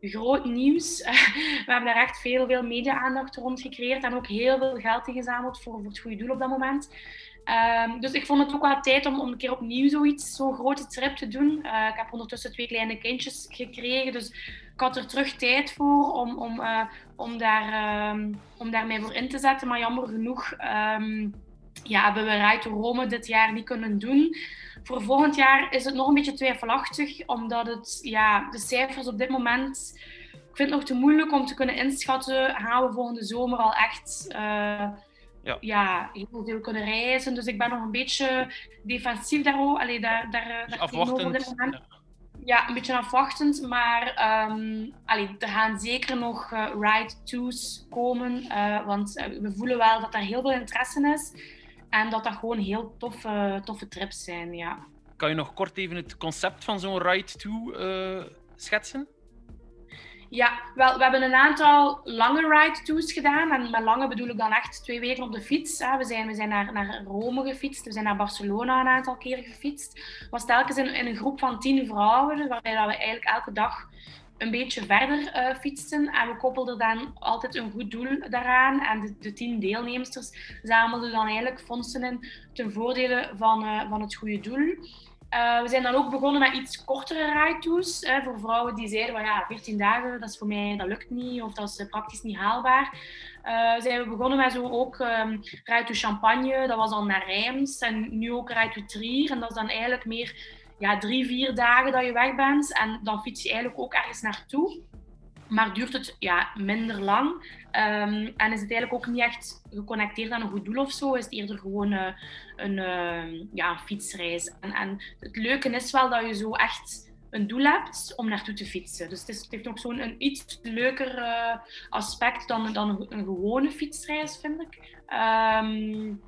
groot nieuws. we hebben daar echt veel, veel media-aandacht rond gecreëerd en ook heel veel geld ingezameld voor, voor het goede doel op dat moment. Um, dus ik vond het ook wel tijd om, om een keer opnieuw zoiets, zo'n grote trip te doen. Ik heb ondertussen twee kleine kindjes gekregen, dus ik had er terug tijd voor om, om, uh, om, daar, um, om daar mij voor in te zetten. Maar jammer genoeg um, ja, hebben we Ride to Rome dit jaar niet kunnen doen. Voor volgend jaar is het nog een beetje twijfelachtig, omdat het, ja, de cijfers op dit moment... Ik vind het nog te moeilijk om te kunnen inschatten. Gaan we volgende zomer al echt uh, ja. ja. heel veel kunnen reizen? Dus ik ben nog een beetje defensief daarover. Allee, daar, daar, dus afwachtend. Dit moment. Ja. een beetje afwachtend. Maar um, er gaan zeker nog uh, ride-to's komen. Uh, want we voelen wel dat er heel veel interesse is. En dat dat gewoon heel toffe, toffe trips zijn, ja. Kan je nog kort even het concept van zo'n ride-to schetsen? Ja, wel, we hebben een aantal lange ride-to's gedaan. En met lange bedoel ik dan echt twee weken op de fiets. We zijn, we zijn naar, naar Rome gefietst, we zijn naar Barcelona een aantal keer gefietst. Was telkens in, een groep van tien vrouwen, waarbij dat we eigenlijk elke dag een beetje verder uh, fietsten. En we koppelden dan altijd een goed doel daaraan. En de, de tien deelnemsters zamelden dan eigenlijk fondsen in ten voordele van, uh, van het goede doel. Uh, we zijn dan ook begonnen met iets kortere ride-tours. voor vrouwen die zeiden van ja, 14 dagen, dat is voor mij, dat lukt niet. Of dat is praktisch niet haalbaar. Uh, zijn we begonnen met zo ook um, Champagne. Dat was dan naar Rijms. En nu ook to Trier. En dat is dan eigenlijk meer ja, drie, vier dagen dat je weg bent. En dan fiets je eigenlijk ook ergens naartoe. Maar duurt het ja, minder lang. Um, en is het eigenlijk ook niet echt geconnecteerd aan een goed doel of zo. Is het eerder gewoon uh, een, uh, ja, fietsreis. En, en het leuke is wel dat je zo echt een doel hebt om naartoe te fietsen. Dus het, heeft ook zo'n iets leuker uh, aspect dan, dan een, gewone fietsreis, vind ik. Um,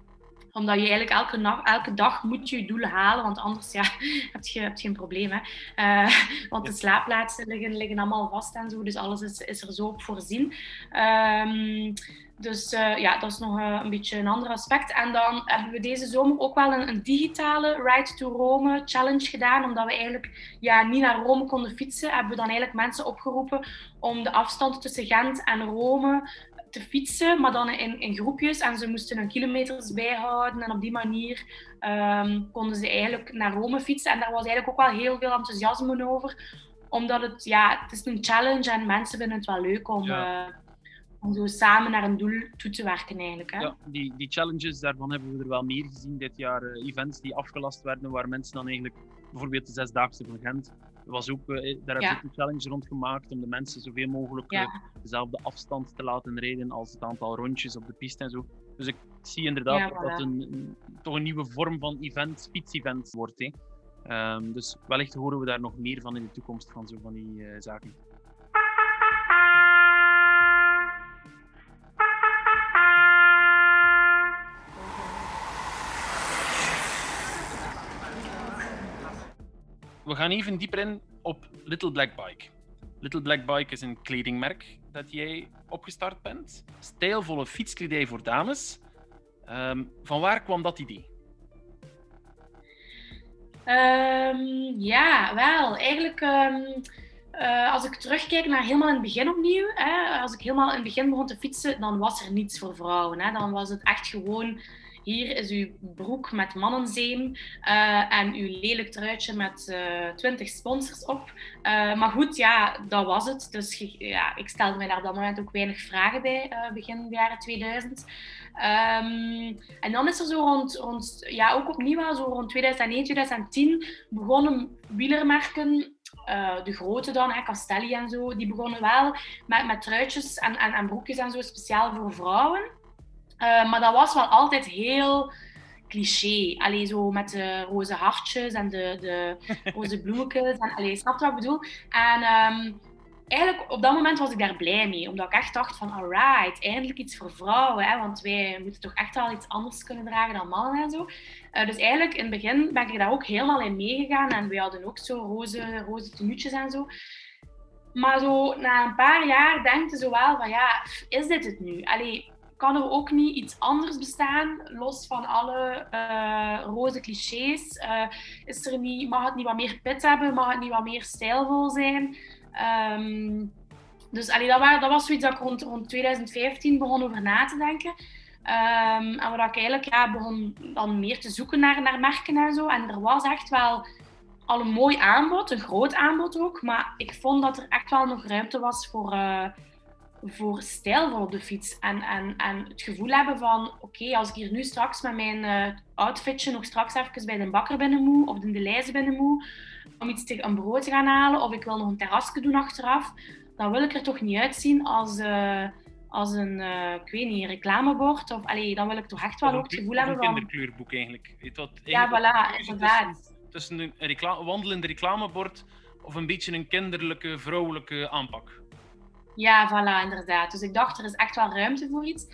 omdat je eigenlijk elke, elke dag moet je je doelen halen, want anders ja, heb, je, heb je geen probleem. Hè? Uh, want de slaapplaatsen liggen, liggen allemaal vast en zo, dus alles is, is er zo op voorzien. Um, dus uh, ja, dat is nog uh, een beetje een ander aspect. En dan hebben we deze zomer ook wel een, een, digitale Ride to Rome challenge gedaan. Omdat we eigenlijk ja, niet naar Rome konden fietsen, hebben we dan eigenlijk mensen opgeroepen om de afstand tussen Gent en Rome te fietsen, maar dan in, in groepjes. En ze moesten hun kilometers bijhouden. En op die manier um, konden ze eigenlijk naar Rome fietsen. En daar was eigenlijk ook wel heel veel enthousiasme over. Omdat het, ja, het is een challenge en mensen vinden het wel leuk om... Ja. Uh, om zo samen naar een doel toe te werken eigenlijk. Hè? Ja, die, die challenges, daarvan hebben we er wel meer gezien dit jaar. Uh, events die afgelast werden, waar mensen dan eigenlijk bijvoorbeeld de Zesdaagse van Gent was ook, uh, daar heb ik een challenge rond gemaakt om de mensen zoveel mogelijk uh, dezelfde afstand te laten rijden als het aantal rondjes op de piste en zo. Dus ik zie inderdaad ja, dat dat een, een, toch een nieuwe vorm van event, fietsevent wordt. Hè. Um, dus wellicht horen we daar nog meer van in de toekomst van zo van die uh, zaken. Gaan even dieper in op Little Black Bike. Little Black Bike is een kledingmerk dat jij opgestart bent. Stijlvolle fietskledij voor dames. Um, van waar kwam dat idee? Um, ja, wel. Eigenlijk, um, uh, als ik terugkijk naar helemaal in het begin opnieuw, hè, als ik helemaal in het begin begon te fietsen, dan was er niets voor vrouwen. Hè. Dan was het echt gewoon hier is uw broek met mannenzeem uh, en uw lelijk truitje met uh, 20 sponsors op. Uh, maar goed, ja, dat was het. Dus ja, ik stelde mij daar op dat moment ook weinig vragen bij, uh, begin jaren 2000. Um, ehm, en dan is er zo rond, rond ja, ook opnieuw zo rond 2009, 2010 begonnen wielermerken uh, de grote dan, hè, Castelli en zo, die begonnen wel met, met truitjes en, en, en broekjes en zo speciaal voor vrouwen. Uh, maar dat was wel altijd heel cliché. Allee, zo met de roze hartjes en de, de roze bloemetjes. En, allee, snap je wat ik bedoel? En um, eigenlijk op dat moment was ik daar blij mee. Omdat ik echt dacht van, alright, eindelijk iets voor vrouwen. Hè, want wij moeten toch echt wel iets anders kunnen dragen dan mannen en zo. Uh, dus eigenlijk in het begin ben ik daar ook helemaal in meegegaan. En we hadden ook zo roze, roze tenuutjes en zo. Maar zo na een paar jaar denk je zo wel van, ja, is dit het nu? Allee, kan er ook niet iets anders bestaan, los van alle uh, roze clichés? Uh, is er niet, mag het niet wat meer pit hebben? Mag het niet wat meer stijlvol zijn? Um, dus allee, dat, was, zoiets dat ik rond, rond 2015 begon over na te denken. Um, en waar ik eigenlijk ja, begon dan meer te zoeken naar, naar merken en zo. En er was echt wel al een mooi aanbod, een groot aanbod ook. Maar ik vond dat er echt wel nog ruimte was voor, uh, voor stijlvol op de fiets. En, en, en het gevoel hebben van, oké, als ik hier nu straks met mijn uh, outfitje nog straks even bij de bakker binnen moet, of de Delijze binnen moet, om iets te, een brood te gaan halen, of ik wil nog een terrasje doen achteraf, dan wil ik er toch niet uitzien als, uh, als een, uh, ik weet niet, reclamebord. Of, allee, dan wil ik toch echt wel ook het gevoel hebben van... Een kinderkleurboek eigenlijk. Weet wat, ja, voilà, inderdaad. Tussen een reclame, wandelende reclamebord of een beetje een kinderlijke, vrouwelijke aanpak. Ja, voilà, inderdaad. Dus ik dacht, er is echt wel ruimte voor iets.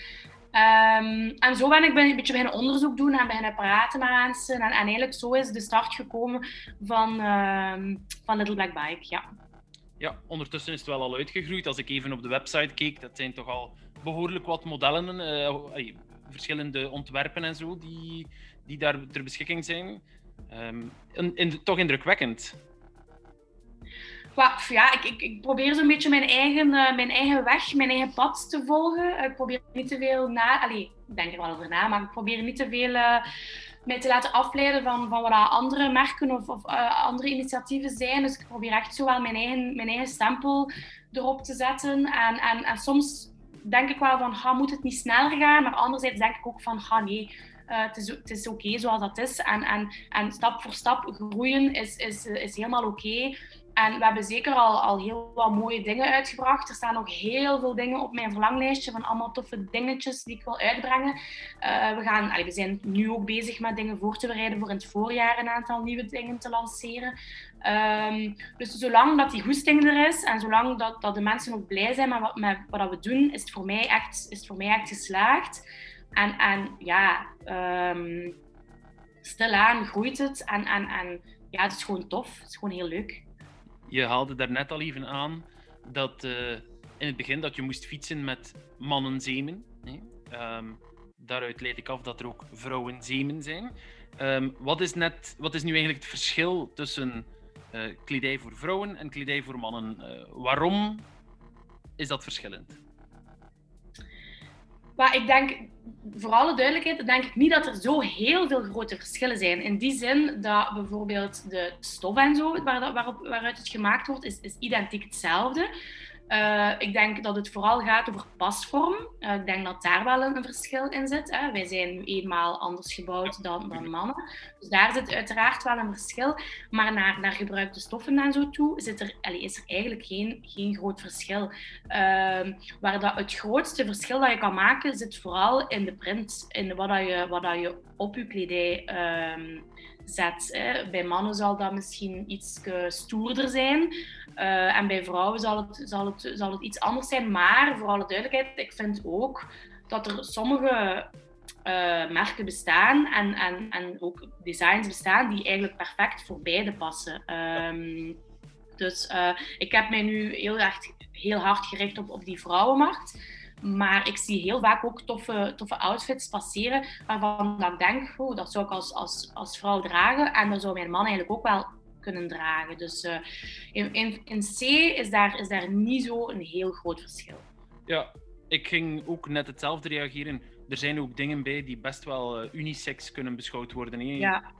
Um, en zo ben ik een beetje beginnen onderzoek doen en beginnen praten met mensen. En, en eigenlijk zo is de start gekomen van, um, van Little Black Bike, ja. Ja, ondertussen is het wel al uitgegroeid. Als ik even op de website keek, dat zijn toch al behoorlijk wat modellen, uh, verschillende ontwerpen en zo, die, die daar ter beschikking zijn. Um, toch indrukwekkend ja, ik, ik, ik probeer zo'n beetje mijn eigen, uh, mijn eigen weg, mijn eigen pad te volgen. ik probeer niet te veel na... Allee, ik denk er wel over na, maar ik probeer niet te veel uh, mij te laten afleiden van, van wat andere merken of, of andere initiatieven zijn. Dus ik probeer echt zo wel mijn eigen, mijn eigen stempel erop te zetten. En, en, en soms denk ik wel van, ga, moet het niet sneller gaan? Maar anderzijds denk ik ook van, ga nee... Het is, het is oké zoals dat is. En, en, en stap voor stap groeien is, is, is helemaal oké. En we hebben zeker al, al heel wat mooie dingen uitgebracht. Er staan nog heel veel dingen op mijn verlanglijstje van allemaal toffe dingetjes die ik wil uitbrengen. Uh, we, gaan, we zijn nu ook bezig met dingen voor te bereiden voor in het voorjaar een aantal nieuwe dingen te lanceren. Um, dus zolang dat die goesting er is en zolang dat, dat de mensen ook blij zijn met wat, met wat we doen, is het voor mij echt, is het voor mij echt geslaagd. En, en ja, um, stilaan groeit het. En, en, en ja, het is gewoon tof. Het is gewoon heel leuk. Je haalde daarnet al even aan dat uh, in het begin dat je moest fietsen met mannenzemen. Um, daaruit leid ik af dat er ook vrouwenzemen zijn. Um, wat, is net, wat is nu eigenlijk het verschil tussen uh, kledij voor vrouwen en kledij voor mannen? Uh, waarom is dat verschillend? Maar ik denk, voor alle duidelijkheid, denk ik niet dat er zo heel veel grote verschillen zijn. In die zin dat bijvoorbeeld de stof en zo, waar, waarop, waaruit het gemaakt wordt, is, is identiek hetzelfde. Uh, ik denk dat het vooral gaat over pasvorm. Uh, ik denk dat daar wel een, verschil in zit. Hè. Wij zijn eenmaal anders gebouwd dan, mannen. Dus daar zit uiteraard wel een verschil. Maar naar, naar gebruikte stoffen en zo toe zit er, is er eigenlijk geen, geen groot verschil. Uh, waar dat, het grootste verschil dat je kan maken zit vooral in de print. In wat, dat je, wat dat je op je kledij ehm, Bij mannen zal dat misschien iets stoerder zijn. Uh, en bij vrouwen zal het, zal, het, zal het iets anders zijn. Maar voor alle duidelijkheid, ik vind ook dat er sommige uh, merken bestaan en, en, en ook designs bestaan die eigenlijk perfect voor beide passen. Um, dus uh, ik heb mij nu heel, erg, heel hard gericht op, op die vrouwenmarkt. Maar ik zie heel vaak ook toffe, toffe outfits passeren waarvan ik denk, oh, dat zou ik als, als, als vrouw dragen. En dat zou mijn man eigenlijk ook wel kunnen dragen. Dus uh, in, in, in, C is daar, is daar niet zo een heel groot verschil. Ja, ik ging ook net hetzelfde reageren. Er zijn ook dingen bij die best wel uh, unisex kunnen beschouwd worden. Hè? Ja.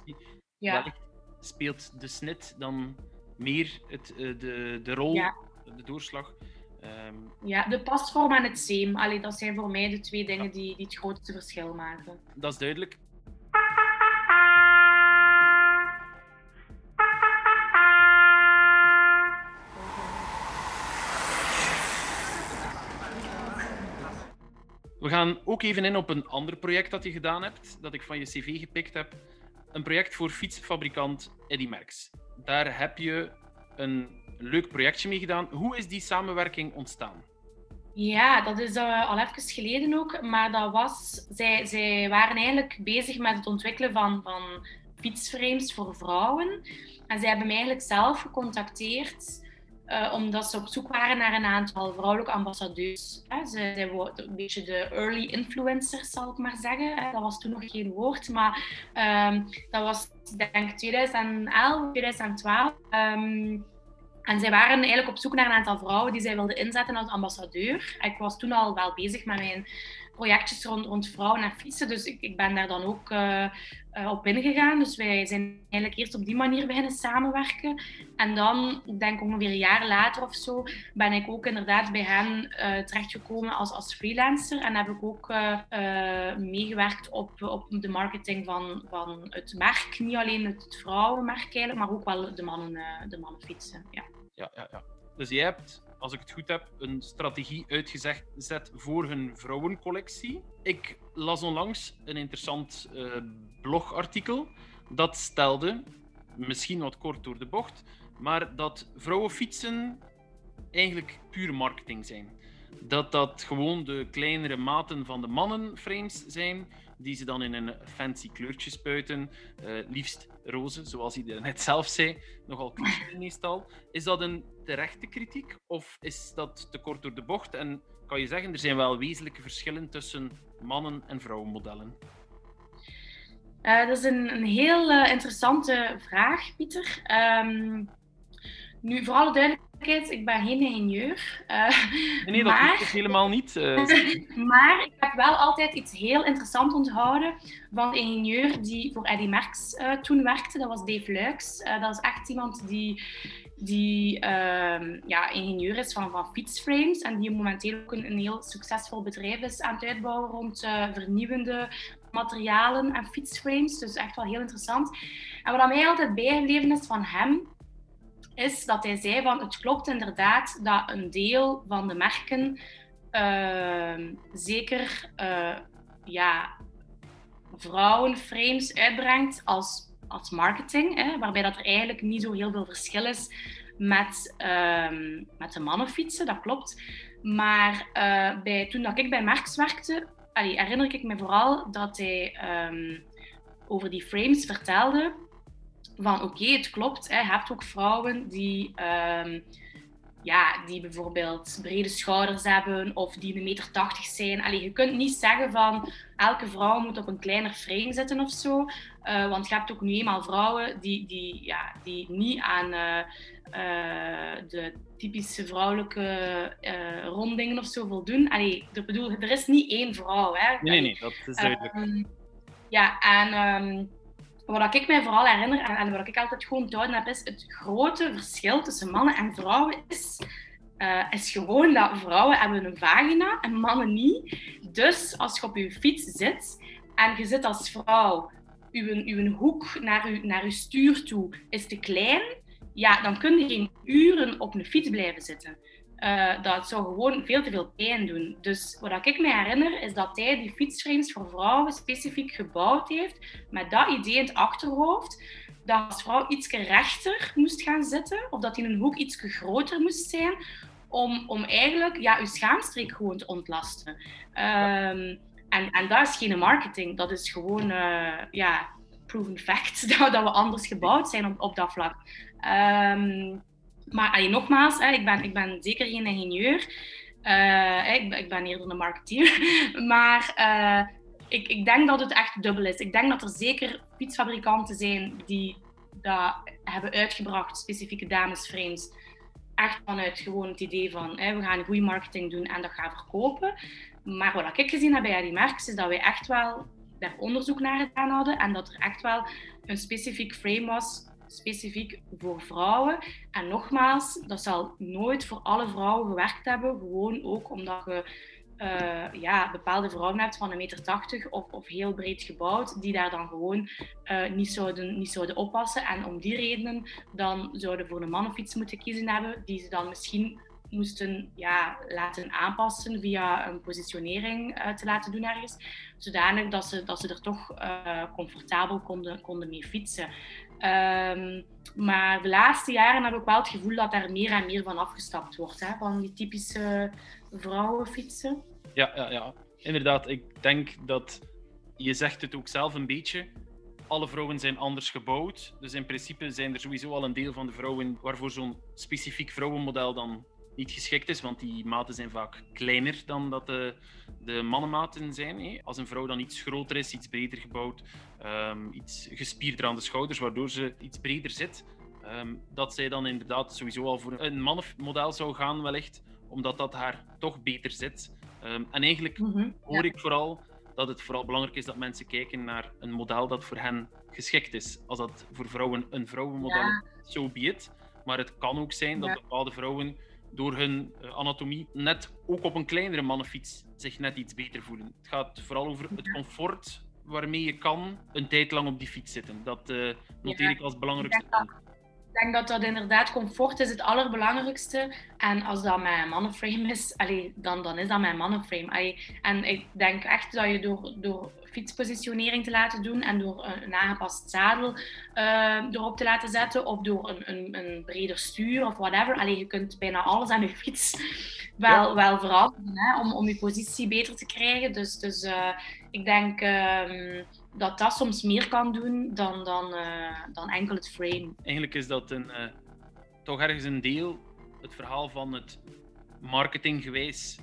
ja. speelt de snit dan meer het, uh, de, de rol, ja. de doorslag. Um, ja, de pasvorm en het zeem. Allee, dat zijn voor mij de twee dingen die, die het grootste verschil maken. Dat is duidelijk. We gaan ook even in op een ander project dat je gedaan hebt, dat ik van je cv gepikt heb. Een project voor fietsfabrikant Eddy Merckx. Daar heb je een leuk projectje mee gedaan. Hoe is die samenwerking ontstaan? Ja, dat is uh, al even geleden ook. Maar dat was, zij, zij waren eigenlijk bezig met het ontwikkelen van, van fietsframes voor vrouwen. En zij hebben mij eigenlijk zelf gecontacteerd uh, omdat ze op zoek waren naar een aantal vrouwelijke ambassadeurs. Hè. Ze, zij worden een beetje de early influencers, zal ik maar zeggen. Hè. Dat was toen nog geen woord, maar um, dat was denk ik 2011, 2012. Um, en zij waren eigenlijk op zoek naar een aantal vrouwen die zij wilden inzetten als ambassadeur. Ik was toen al wel bezig met mijn, projectjes rond, rond vrouwen en fietsen. Dus ik, ik ben daar dan ook uh, uh, op ingegaan. Dus wij zijn eigenlijk eerst op die manier beginnen samenwerken. En dan, ik denk ongeveer een jaar later of zo, ben ik ook inderdaad bij hen uh, terechtgekomen als, als freelancer. En heb ik ook meegewerkt op, op de marketing van, van het merk. Niet alleen het vrouwenmerk eigenlijk, maar ook wel de mannen, de mannenfietsen. Ja. Ja, ja, ja. Dus je hebt als ik het goed heb, een strategie uitgezet voor hun vrouwencollectie. Ik las onlangs een interessant uh, blogartikel dat stelde, misschien wat kort door de bocht, maar dat vrouwenfietsen eigenlijk puur marketing zijn. Dat dat gewoon de kleinere maten van de mannenframes zijn, die ze dan in een fancy kleurtje spuiten. Uh, liefst roze, zoals hij net zelf zei. Nogal cliché meestal. Is dat een terechte kritiek of is dat te kort door de bocht? En kan je zeggen, er zijn wel wezenlijke verschillen tussen mannen- en vrouwenmodellen? Uh, dat is een, een heel uh, interessante vraag, Pieter. Um, nu, voor alle duidelijkheid, ik ben geen ingenieur. Uh, nee, dat maar... helemaal niet. maar ik heb wel altijd iets heel interessants onthouden van de ingenieur die voor Eddy Merckx toen werkte. Dat was Dave Luiks. dat is echt iemand die die uh, ja, ingenieur is van, van fietsframes en die momenteel ook een, heel succesvol bedrijf is aan het uitbouwen rond uh, vernieuwende materialen en fietsframes. Dus echt wel heel interessant. En wat mij altijd bijgebleven is van hem, is dat hij zei van het klopt inderdaad dat een deel van de merken uh, zeker uh, ja, vrouwenframes uitbrengt als als marketing, hè, waarbij dat er eigenlijk niet zo heel veel verschil is met, um, met de mannenfietsen, dat klopt. Maar uh, bij, toen dat ik bij Marx werkte, herinner ik me vooral dat hij um, over die frames vertelde van oké, het klopt, hè, je hebt ook vrouwen die um, ja, die bijvoorbeeld brede schouders hebben of die een meter tachtig zijn. Allee, je kunt niet zeggen van elke vrouw moet op een kleiner frame zitten of zo. Uh, want je hebt ook nu eenmaal vrouwen die, die, ja, die niet aan uh, uh, de typische vrouwelijke rondingen of zo voldoen. Allee, ik bedoel, er is niet één vrouw. Hè. Nee, nee, dat is duidelijk. Ehm, ja, en... Um, wat ik mij vooral herinner en, en wat ik altijd gewoon onthouden heb, is het grote verschil tussen mannen en vrouwen is, uh, is gewoon dat vrouwen hebben een vagina en mannen niet. Dus als je op je fiets zit en je zit als vrouw, uw, uw hoek naar je, naar uw stuur toe is te klein, ja, dan kun je geen uren op een fiets blijven zitten. Uh, dat zou gewoon veel te veel pijn doen. Dus wat ik me herinner is dat hij die fietsframes voor vrouwen specifiek gebouwd heeft met dat idee in het achterhoofd dat als vrouw iets rechter moest gaan zitten of dat in een hoek iets groter moest zijn om, om eigenlijk ja, je schaamstreek gewoon te ontlasten. Um, en, en dat is geen marketing, dat is gewoon uh, ja, proven fact dat, dat we anders gebouwd zijn op, op dat vlak. Um, maar allee, nogmaals, hè, ik, ben, ik ben zeker geen ingenieur. Uh, ik, ik, ben eerder een marketeer. maar uh, ik, ik, denk dat het echt dubbel is. Ik denk dat er zeker fietsfabrikanten zijn die dat hebben uitgebracht, specifieke damesframes. Echt vanuit gewoon het idee van hè, we gaan goede marketing doen en dat gaan verkopen. Maar wat ik gezien heb bij die merken is dat wij echt wel daar onderzoek naar gedaan hadden en dat er echt wel een specifiek frame was specifiek voor vrouwen. En nogmaals, dat zal nooit voor alle vrouwen gewerkt hebben. Gewoon ook omdat je uh, ja, bepaalde vrouwen hebt van een meter tachtig of, of heel breed gebouwd, die daar dan gewoon uh, niet, zouden, niet zouden oppassen. En om die redenen dan zouden voor een mannenfiets moeten kiezen hebben, die ze dan misschien moesten ja, laten aanpassen via een positionering uh, te laten doen ergens, zodanig dat ze, dat ze er toch comfortabel konden, konden mee fietsen. Um, maar de laatste jaren heb ik wel het gevoel dat daar meer en meer van afgestapt wordt, hè, van die typische vrouwenfietsen. Ja, ja, ja, inderdaad. Ik denk dat je zegt het ook zelf een beetje. Alle vrouwen zijn anders gebouwd. Dus in principe zijn er sowieso al een deel van de vrouwen waarvoor zo'n specifiek vrouwenmodel dan niet geschikt is, want die maten zijn vaak kleiner dan dat de, de mannenmaten zijn. Hè. Als een vrouw dan iets groter is, iets breder gebouwd, um, iets gespierder aan de schouders, waardoor ze iets breder zit, um, dat zij dan inderdaad sowieso al voor een mannenmodel zou gaan wellicht, omdat dat haar toch beter zit. Ehm, en eigenlijk Mhm. hoor ik vooral dat het vooral belangrijk is dat mensen kijken naar een model dat voor hen geschikt is. Als dat voor vrouwen een vrouwenmodel Ja. is, so be it. Maar het kan ook zijn dat Ja. bepaalde vrouwen door hun eh, anatomie net ook op een kleinere mannenfiets zich net iets beter voelen. Het gaat vooral over het comfort waarmee je kan een tijd lang op die fiets zitten. Dat eh, noteer ik als belangrijkste. Ik denk dat dat inderdaad comfort is het allerbelangrijkste. En als dat mijn mannenframe is, allee, dan, dan is dat mijn mannenframe. Allee, en ik denk echt dat je door, door fietspositionering te laten doen en door een, aangepast zadel eh, erop te laten zetten of door een, een, een breder stuur of whatever. Allee, je kunt bijna alles aan je fiets wel, Ja. wel veranderen hè, om, om je positie beter te krijgen. Dus, dus eh, ik denk ehm, dat dat soms meer kan doen dan, dan, eh, dan enkel het frame. Eigenlijk is dat een, eh, toch ergens een deel, het verhaal van het marketinggewijs,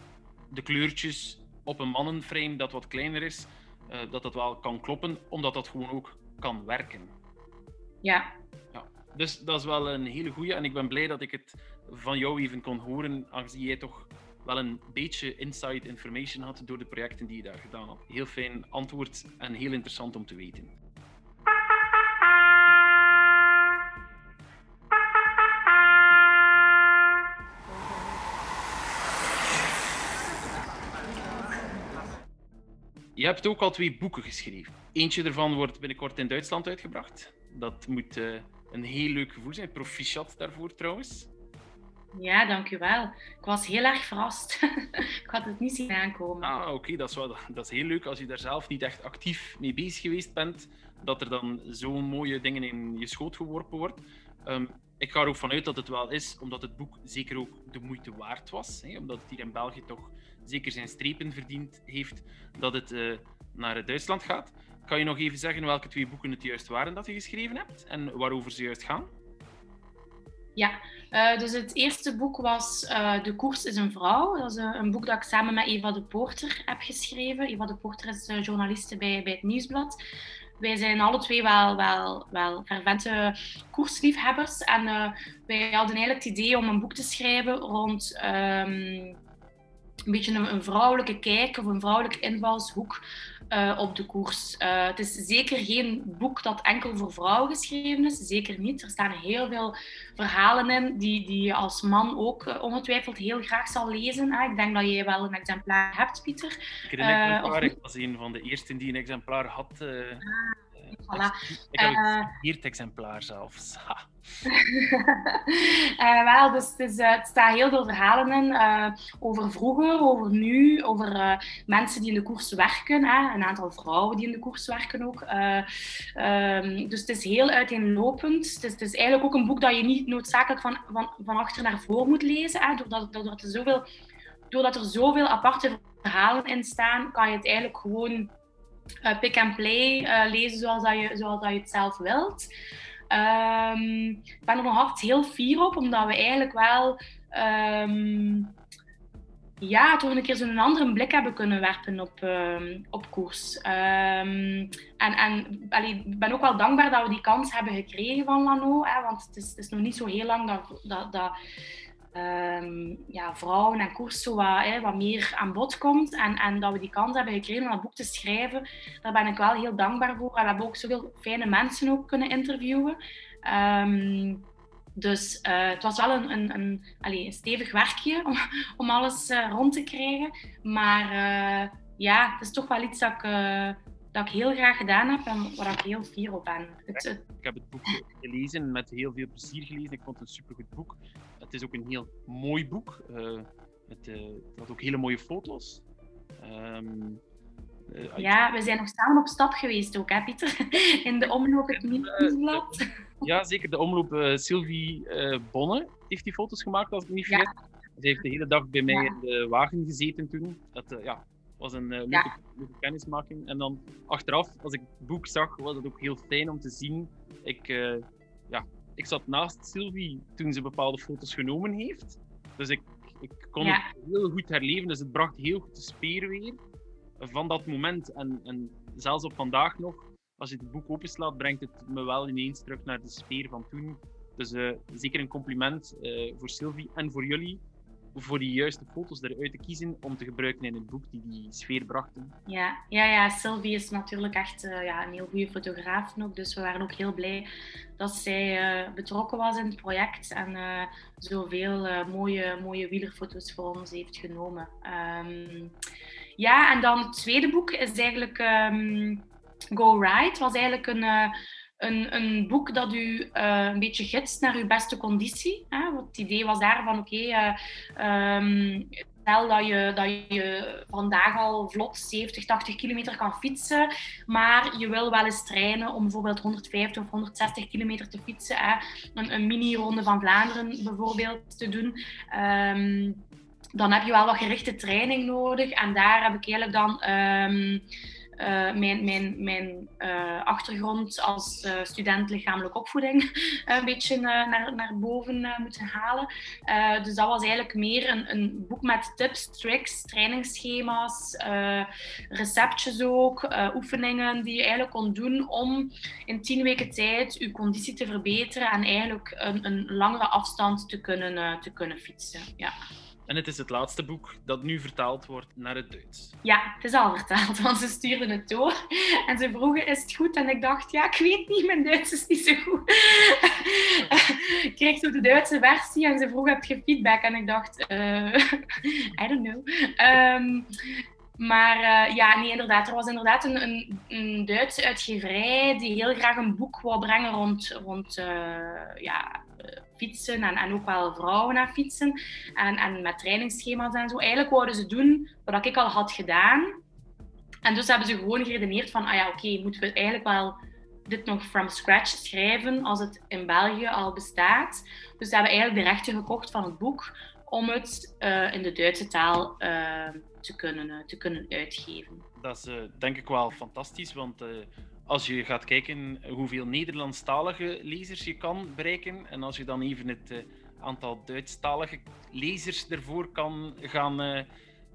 de kleurtjes op een mannenframe dat wat kleiner is, eh, dat dat wel kan kloppen, omdat dat gewoon ook kan werken. Ja, Dus dat is wel een hele goeie en ik ben blij dat ik het van jou even kon horen, aangezien jij toch wel een beetje inside information had door de projecten die je daar gedaan had. Heel fijn antwoord en heel interessant om te weten. Je hebt ook al twee boeken geschreven. Eentje ervan wordt binnenkort in Duitsland uitgebracht. Dat moet eh, een heel leuk gevoel zijn. Proficiat daarvoor trouwens. Ja, dankjewel. Ik was heel erg verrast. ik had het niet zien aankomen. Ah, oké, dat, is wel- dat is heel leuk als je daar zelf niet echt actief mee bezig geweest bent. Dat er dan zo'n mooie dingen in je schoot geworpen wordt. Ehm, ik ga er ook vanuit dat het wel is, omdat het boek zeker ook de moeite waard was. Hè, omdat het hier in België toch zeker zijn strepen verdiend heeft dat het eh, naar Duitsland gaat. Kan je nog even zeggen welke twee boeken het juist waren dat je geschreven hebt en waarover ze juist gaan? Ja, eh, dus het eerste boek was eh, De Koers is een vrouw. Dat is een, een boek dat ik samen met Eva de Poorter heb geschreven. Eva de Poorter is eh, journaliste bij, bij het Nieuwsblad. Wij zijn alle twee wel, wel, wel fervente koersliefhebbers. En eh, wij hadden eigenlijk het idee om een boek te schrijven rond ehm, een beetje een, een vrouwelijke kijk of een vrouwelijke invalshoek eh, op de koers. Eh, het is zeker geen boek dat enkel voor vrouwen geschreven is. Zeker niet. Er staan heel veel verhalen in die, die je als man ook eh, ongetwijfeld heel graag zal lezen. hè. Ik denk dat jij wel een exemplaar hebt, Pieter. Ik heb een exemplaar. of- Ik was een van de eersten die een exemplaar had. Eh, Voilà. Ik heb Eh, een gesigneerd exemplaar zelfs. Eh, wel, dus het, is, eh, het staat heel veel verhalen in eh, over vroeger, over nu, over eh, mensen die in de koers werken. Hè, een aantal vrouwen die in de koers werken ook. Eh, ehm, dus het is heel uiteenlopend. Het is, het is eigenlijk ook een boek dat je niet noodzakelijk van, van, van achter naar voor moet lezen. Hè, doordat, doordat, er zoveel, doordat er zoveel aparte verhalen in staan, kan je het eigenlijk gewoon eh, pick and play eh, lezen zoals, dat je, zoals dat je het zelf wilt. Ehm, ik ben er nog altijd heel fier op, omdat we eigenlijk wel ehm, ja, toch een keer zo'n andere blik hebben kunnen werpen op, ehm, op koers. En en ik ben ook wel dankbaar dat we die kans hebben gekregen van Lano, hè, want het is, het is nog niet zo heel lang dat, dat ehm, ja, vrouwen en koers zo wat, hè, wat meer aan bod komt. En, en dat we die kans hebben gekregen om dat boek te schrijven, daar ben ik wel heel dankbaar voor. En we hebben ook zoveel fijne mensen ook kunnen interviewen. Ehm, dus eh, het was wel een, een, een, allee, een stevig werkje om, alles eh, rond te krijgen. Maar eh, ja, het is toch wel iets dat ik, dat ik heel graag gedaan heb en waar ik heel fier op ben. Ik heb het boek gelezen, met heel veel plezier gelezen. Ik vond het een supergoed boek. Het is ook een heel mooi boek. Eh, het, het had ook hele mooie foto's. Ehm, eh, ja, we zijn nog samen op stap geweest ook, hè Pieter? In de omloop het nieuwsblad. Ja, zeker. De omroep eh, Sylvie Bonne heeft die foto's gemaakt, als ik niet Ja. vergis. Ze heeft de hele dag bij mij Ja. in de wagen gezeten toen. Dat ja, was een leuke, Ja. leuke kennismaking. En dan achteraf, als ik het boek zag, was het ook heel fijn om te zien. Ik, ja, ik zat naast Sylvie toen ze bepaalde foto's genomen heeft. Dus ik, ik kon Ja. het heel goed herleven. Dus het bracht heel goed de speer weer van dat moment. En, en zelfs op vandaag nog, als je het boek openslaat, brengt het me wel ineens terug naar de sfeer van toen. Dus eh, zeker een compliment eh, voor Sylvie en voor jullie. Voor die juiste foto's eruit te kiezen om te gebruiken in het boek die die sfeer brachten. Ja, ja, ja Sylvie is natuurlijk echt uh, ja, een heel goede fotograaf ook. Dus we waren ook heel blij dat zij uh, betrokken was in het project en uh, zoveel mooie, mooie wielerfoto's voor ons heeft genomen. Um, ja, en dan het tweede boek is eigenlijk um, Go Ride. was eigenlijk een een, een boek dat u uh, een beetje gidst naar uw beste conditie. Hè? Het idee was daar van, oké, uh, um, stel dat je, dat je vandaag al vlot 70, 80 kilometer kan fietsen, maar je wil wel eens trainen om bijvoorbeeld 150 of 160 kilometer te fietsen. Hè? Een, een mini-ronde van Vlaanderen bijvoorbeeld te doen. Um, dan heb je wel wat gerichte training nodig. En daar heb ik eigenlijk dan... Um, uh, mijn, mijn, mijn uh, achtergrond als uh, student lichamelijke opvoeding een beetje naar, naar boven moeten halen. dus dat was eigenlijk meer een, een boek met tips, tricks, trainingsschema's, receptjes ook, oefeningen die je eigenlijk kon doen om in tien weken tijd je conditie te verbeteren en eigenlijk een, een langere afstand te kunnen, te kunnen fietsen. Ja. En het is het laatste boek dat nu vertaald wordt naar het Duits. Ja, het is al vertaald, want ze stuurden het door. En ze vroegen, is het goed? En ik dacht, ja, ik weet niet, mijn Duits is niet zo goed. ik kreeg zo de Duitse versie en ze vroegen, heb je feedback? En ik dacht, uh, I don't know. Um, maar uh, ja, nee, inderdaad. Er was inderdaad een, een, Duitse uitgeverij die heel graag een boek wou brengen rond, rond uh, ja, fietsen en, en ook wel vrouwen naar fietsen. En, en met trainingsschema's en zo. Eigenlijk wouden ze doen wat ik al had gedaan. En dus hebben ze gewoon geredeneerd van, ah ja, oké, moeten we eigenlijk wel dit nog from scratch schrijven als het in België al bestaat. Dus ze hebben eigenlijk de rechten gekocht van het boek om het uh, in de Duitse taal uh, te, kunnen, uh, te kunnen uitgeven. Dat is denk ik wel fantastisch, want als je gaat kijken hoeveel Nederlandstalige lezers je kan bereiken en als je dan even het uh, aantal Duitsstalige lezers ervoor kan gaan uh,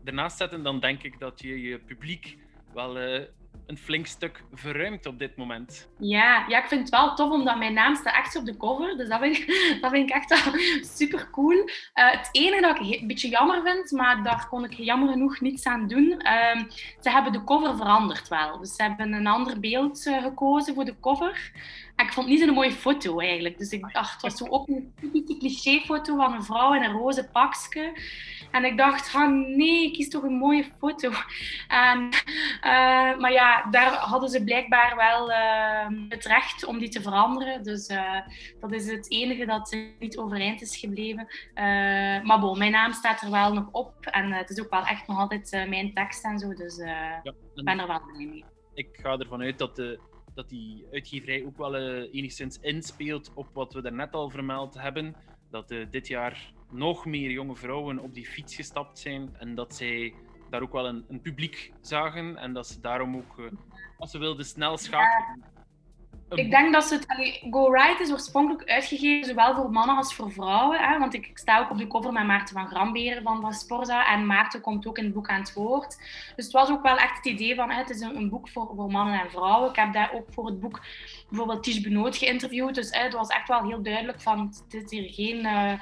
ernaast zetten, dan denk ik dat je je publiek wel uh, een flink stuk verruimt op dit moment. Ja, ja, ik vind het wel tof, omdat mijn naam staat echt op de cover. Dus dat vind ik, dat vind ik echt super cool. Uh, het enige dat ik een beetje jammer vind, maar daar kon ik jammer genoeg niets aan doen. Uh, ze hebben de cover veranderd wel. Dus ze hebben een ander beeld uh, gekozen voor de cover. En ik vond het niet zo'n mooie foto eigenlijk. Dus ik dacht, het was zo ook een typische clichéfoto van een vrouw in een roze pakje. En ik dacht, ah, nee, kies toch een mooie foto. En, uh, maar ja, daar hadden ze blijkbaar wel uh, het recht om die te veranderen. Dus uh, dat is het enige dat niet overeind is gebleven. maar bon, mijn naam staat er wel nog op. En het is ook wel echt nog altijd mijn tekst en zo. Dus ja, ik ben er wel blij mee. Ik ga ervan uit dat de dat die uitgeverij ook wel uh, enigszins inspeelt op wat we daarnet al vermeld hebben. Dat uh, dit jaar nog meer jonge vrouwen op die fiets gestapt zijn en dat zij daar ook wel een, een publiek zagen en dat ze daarom ook, uh, als ze wilden, snel schakelen. Ik denk dat ze het. Go Right is oorspronkelijk uitgegeven, zowel voor mannen als voor vrouwen. Hè? Want ik, sta ook op de cover met Maarten van Gramberen van, van Sporza. En Maarten komt ook in het boek aan het woord. Dus het was ook wel echt het idee van: hè, het is een, een, boek voor, voor mannen en vrouwen. Ik heb daar ook voor het boek bijvoorbeeld Ties Benoot geïnterviewd. Dus hè, het was echt wel heel duidelijk van: het is hier geen. Uh,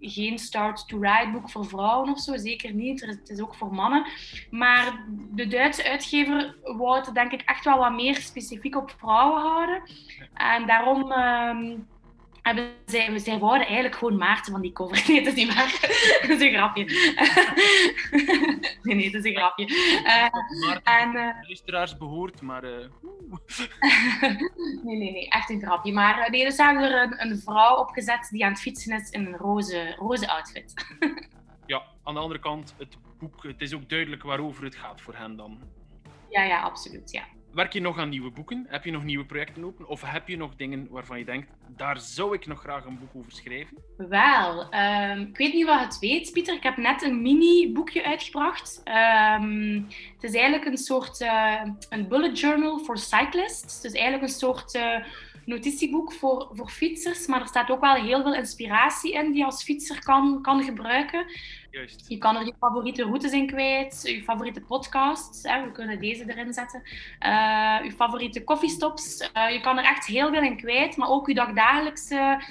geen start-to-ride boek voor vrouwen of zo, zeker niet. Het is ook voor mannen. Maar de Duitse uitgever wou het denk ik echt wel wat meer specifiek op vrouwen houden. En daarom um, hebben zij, zij wouden eigenlijk gewoon Maarten van die cover. Nee, dat is niet waar. dat is een grapje. nee, nee, dat is een grapje. Uh, en, uh, luisteraars behoort, maar... Uh... nee, nee, nee, echt een grapje. Maar nee, dus hebben er een, een vrouw opgezet die aan het fietsen is in een roze, roze outfit. ja, aan de andere kant, het boek, het is ook duidelijk waarover het gaat voor hen dan. Ja, ja, absoluut, ja. Werk je nog aan nieuwe boeken? Heb je nog nieuwe projecten open? Of heb je nog dingen waarvan je denkt, daar zou ik nog graag een boek over schrijven? Wel, um, ik weet niet wat het weet, Pieter. Ik heb net een mini-boekje uitgebracht. Um, het is eigenlijk een soort uh, een bullet journal voor cyclists. Dus eigenlijk een soort uh, notitieboek voor, voor fietsers. Maar er staat ook wel heel veel inspiratie in die je als fietser kan, kan gebruiken. Juist. Je kan er je favoriete routes in kwijt, je favoriete podcasts. Hè, we kunnen deze erin zetten. Uh, je favoriete koffiestops. Uh, je kan er echt heel veel in kwijt, maar ook je dagdagelijkse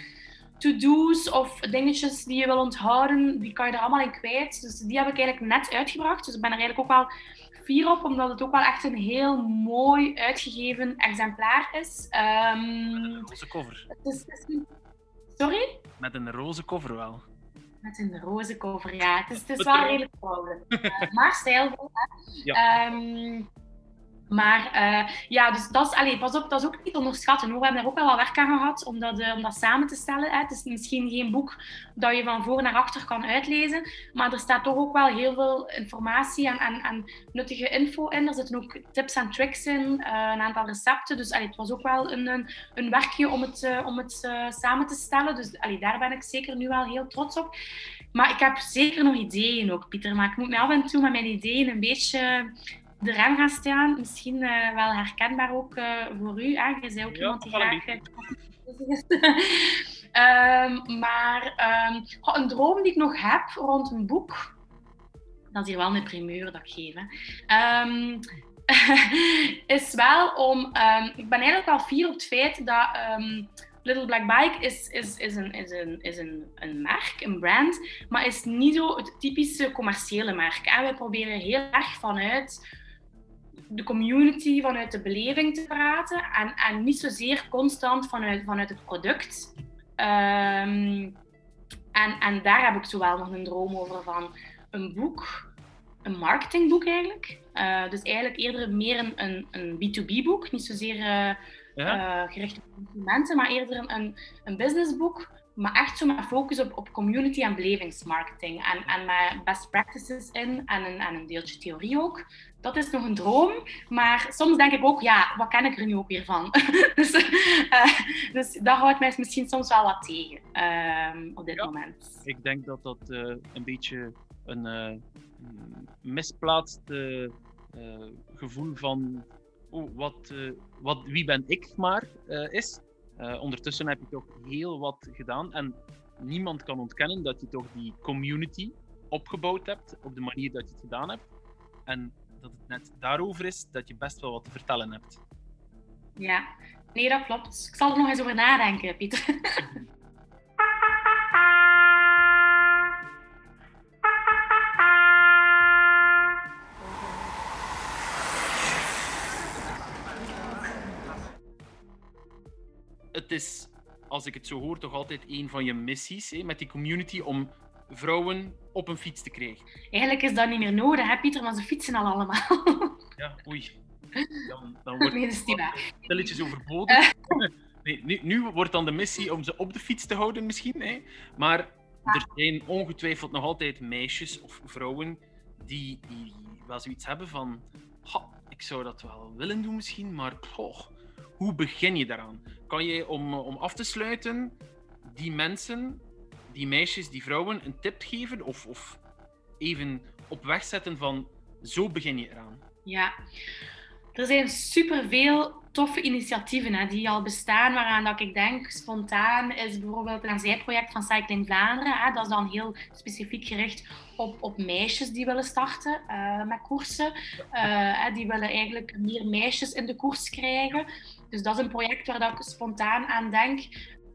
to-do's of dingetjes die je wil onthouden, die kan je er allemaal in kwijt. Dus die heb ik eigenlijk net uitgebracht. Dus ik ben er eigenlijk ook wel fier op, omdat het ook wel echt een heel mooi uitgegeven exemplaar is. Um, Met een roze cover. Het is, het is, sorry? Met een roze cover wel. Met een roze cover, ja. Het is, het is wel redelijk. Uh, maar stijlvol, hè. Ja. Um, maar uh, ja, dus dat is, allez, pas op, dat is ook niet onderschatten. We hebben daar ook wel wat werk aan gehad om dat, uh, om dat samen te stellen. Hè. Het is misschien geen boek dat je van voor naar achter kan uitlezen, maar er staat toch ook wel heel veel informatie en, en, en nuttige info in. Er zitten ook tips en tricks in, uh, een aantal recepten. Dus allez, het was ook wel een, een, een werkje om het, om het samen te stellen. Dus allez, daar ben ik zeker nu wel heel trots op. Maar ik heb zeker nog ideeën ook, Pieter. Maar ik moet mij af en toe met mijn ideeën een beetje de rem gaan staan. Misschien uh, wel herkenbaar ook uh, voor u. Hè? Je bent ook ja, iemand die graag um, maar um, een droom die ik nog heb rond een boek, dat is hier wel een primeur dat ik geef, um, is wel om... ik ben eigenlijk wel fier op het feit dat... Little Black Bike is, is, is, een, is, een, is een, een merk, een brand, maar is niet zo het typische commerciële merk. En we proberen heel erg vanuit de community, vanuit de beleving te praten en, en niet zozeer constant vanuit, vanuit het product. Um, en, en daar heb ik zowel nog een droom over van een boek, een marketingboek eigenlijk. Uh, dus eigenlijk eerder meer een, een, een B2B-boek, niet zozeer uh, ja? uh, gericht op consumenten, maar eerder een, een, een businessboek maar echt zo met focus op, op community en belevingsmarketing. En, en met best practices in en een, en een deeltje theorie ook. Dat is nog een droom. Maar soms denk ik ook, ja, wat ken ik er nu ook weer van? dus, uh, dus dat houdt mij misschien soms wel wat tegen uh, op dit ja, moment. Ik denk dat dat uh, een beetje een uh, misplaatst gevoel van oh, wat, wat, wie ben ik maar is. Uh, ondertussen heb je toch heel wat gedaan en niemand kan ontkennen dat je toch die community opgebouwd hebt op de manier dat je het gedaan hebt. En dat het net daarover is dat je best wel wat te vertellen hebt. Ja, nee, dat klopt. Ik zal er nog eens over nadenken, Pieter. het is, als ik het zo hoor, toch altijd een van je missies hè, met die community om vrouwen op een fiets te krijgen. Eigenlijk is dat niet meer nodig, hè, Pieter, want ze fietsen al allemaal. Ja, oei. Dan, dan wordt nee, waar. stilletjes overbodig. Nee, nu, nu, wordt dan de missie om ze op de fiets te houden misschien. Hè? Maar er zijn ongetwijfeld nog altijd meisjes of vrouwen die, die wel zoiets hebben van... ik zou dat wel willen doen misschien, maar oh, hoe begin je daaraan? Kan je, om, om af te sluiten, die mensen, die meisjes, die vrouwen, een tip geven? Of, of even op weg zetten van, zo begin je eraan? Ja, er zijn superveel toffe initiatieven hè, die al bestaan, waaraan dat ik denk spontaan is bijvoorbeeld een zijproject van Cycling Vlaanderen. Hè, dat is dan heel specifiek gericht op, op meisjes die willen starten uh, met koersen. Uh, die willen eigenlijk meer meisjes in de koers krijgen. Dus dat is een project waar dat ik spontaan aan denk.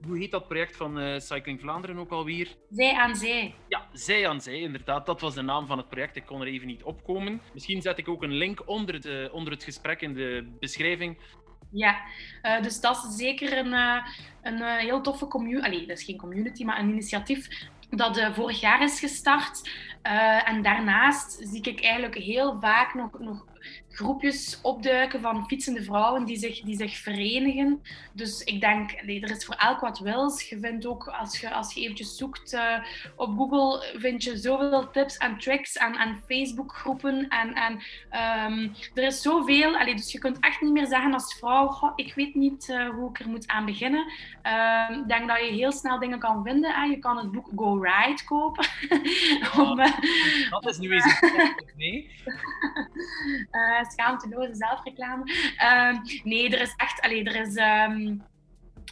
Hoe heet dat project van uh, Cycling Vlaanderen ook alweer? Zij aan Zij. Ja, Zij aan Zij, inderdaad. Dat was de naam van het project. Ik kon er even niet opkomen. Misschien zet ik ook een link onder het, uh, onder het gesprek in de beschrijving. Ja, uh, dus dat is zeker een, een heel toffe community. Allee, dat is geen community, maar een initiatief dat vorig jaar is gestart. en daarnaast zie ik eigenlijk heel vaak nog, nog groepjes opduiken van fietsende vrouwen die zich, die zich verenigen. Dus ik denk, nee, er is voor elk wat wils. Je vindt ook, als je, als je eventjes zoekt uh, op Google, vind je zoveel tips en tricks en, en Facebookgroepen. En, en um, er is zoveel. Allee, dus je kunt echt niet meer zeggen als vrouw, ik weet niet uh, hoe ik er moet aan beginnen. Uh, ik denk dat je heel snel dingen kan vinden. Hè. Je kan het boek Go Ride kopen. Om, dat is nu eens een nee. Schaamteloze zelfreclame. Uh, nee, er is echt... Allee, er is... Um,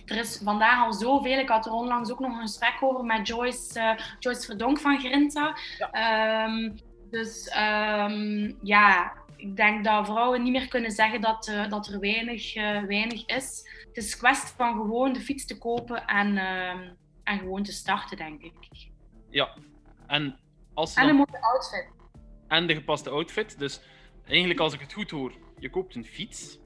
er is vandaag al zoveel. Ik had er onlangs ook nog een gesprek over met Joyce, uh, Joyce Verdonk van Grinta. Ja. Um, dus um, ja, ik denk dat vrouwen niet meer kunnen zeggen dat, uh, dat er weinig, uh, weinig is. Het is kwestie van gewoon de fiets te kopen en, en gewoon te starten, denk ik. Ja, en als En dan- een mooie outfit. en de gepaste outfit. Dus eigenlijk, als ik het goed hoor, je koopt een fiets.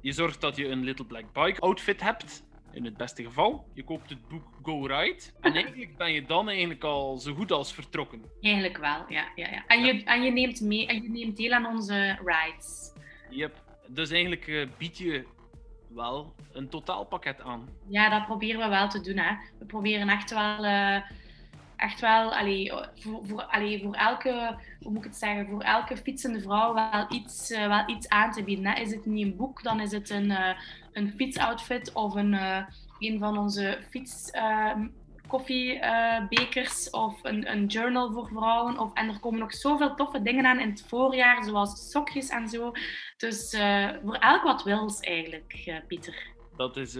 Je zorgt dat je een Little Black Bike outfit hebt. In het beste geval. Je koopt het boek Go Ride. En eigenlijk ben je dan eigenlijk al zo goed als vertrokken. Eigenlijk wel, ja. ja, ja. En, je, en je neemt mee en je neemt deel aan onze rides. Yep. Dus eigenlijk eh, bied je wel een totaalpakket aan. Ja, dat proberen we wel te doen. Hè. We proberen echt wel, eh, echt wel allee, voor, voor, voor elke, hoe moet ik het zeggen, voor elke fietsende vrouw wel iets, eh, wel iets aan te bieden. Hè. Is het niet een boek, dan is het een, eh, een fietsoutfit of een, eh, een van onze fiets. koffiebekers of een, een journal voor vrouwen. Of, en er komen nog zoveel toffe dingen aan in het voorjaar, zoals sokjes en zo. Dus voor elk wat wils eigenlijk, Pieter. Dat is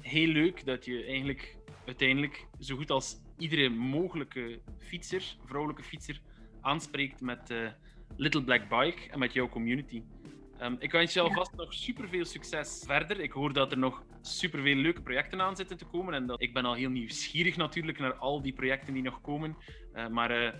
heel leuk dat je eigenlijk uiteindelijk zo goed als iedere mogelijke fietser, vrouwelijke fietser, aanspreekt met eh, Little Black Bike en met jouw community. Ehm, ik wens je alvast nog super veel succes verder. Ik hoor dat er nog super veel leuke projecten aan zitten te komen. En dat, ik ben al heel nieuwsgierig natuurlijk naar al die projecten die nog komen. Eh, maar eh,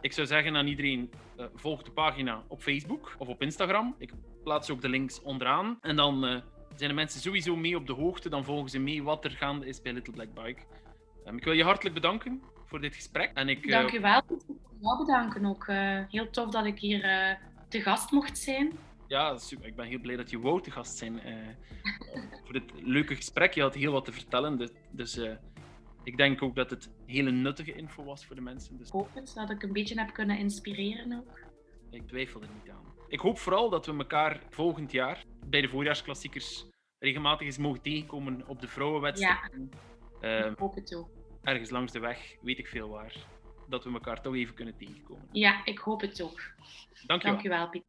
ik zou zeggen aan iedereen: volg de pagina op Facebook of op Instagram. Ik plaats ook de links onderaan. En dan zijn de mensen sowieso mee op de hoogte. Dan volgen ze mee wat er gaande is bij Little Black Bike. Ehm, ik wil je hartelijk bedanken voor dit gesprek. En ik, eh, Dank u wel. Ik wil jou bedanken ook. Eh, heel tof dat ik hier eh, te gast mocht zijn. Ja, super. Ik ben heel blij dat je wou te gast zijn eh, voor dit leuke gesprek. Je had heel wat te vertellen. Dus, dus eh, ik denk ook dat het hele nuttige info was voor de mensen. Dus Ik hoop het, dat ik een beetje heb kunnen inspireren ook. ik twijfel er niet aan. Ik hoop vooral dat we elkaar volgend jaar bij de voorjaarsklassiekers regelmatig eens mogen tegenkomen op de vrouwenwedstrijden. Eh, Ik hoop het ook. Ergens langs de weg, weet ik veel waar. Dat we elkaar toch even kunnen tegenkomen. Ja, ik hoop het ook. Dank je wel. Dank u wel, Piet.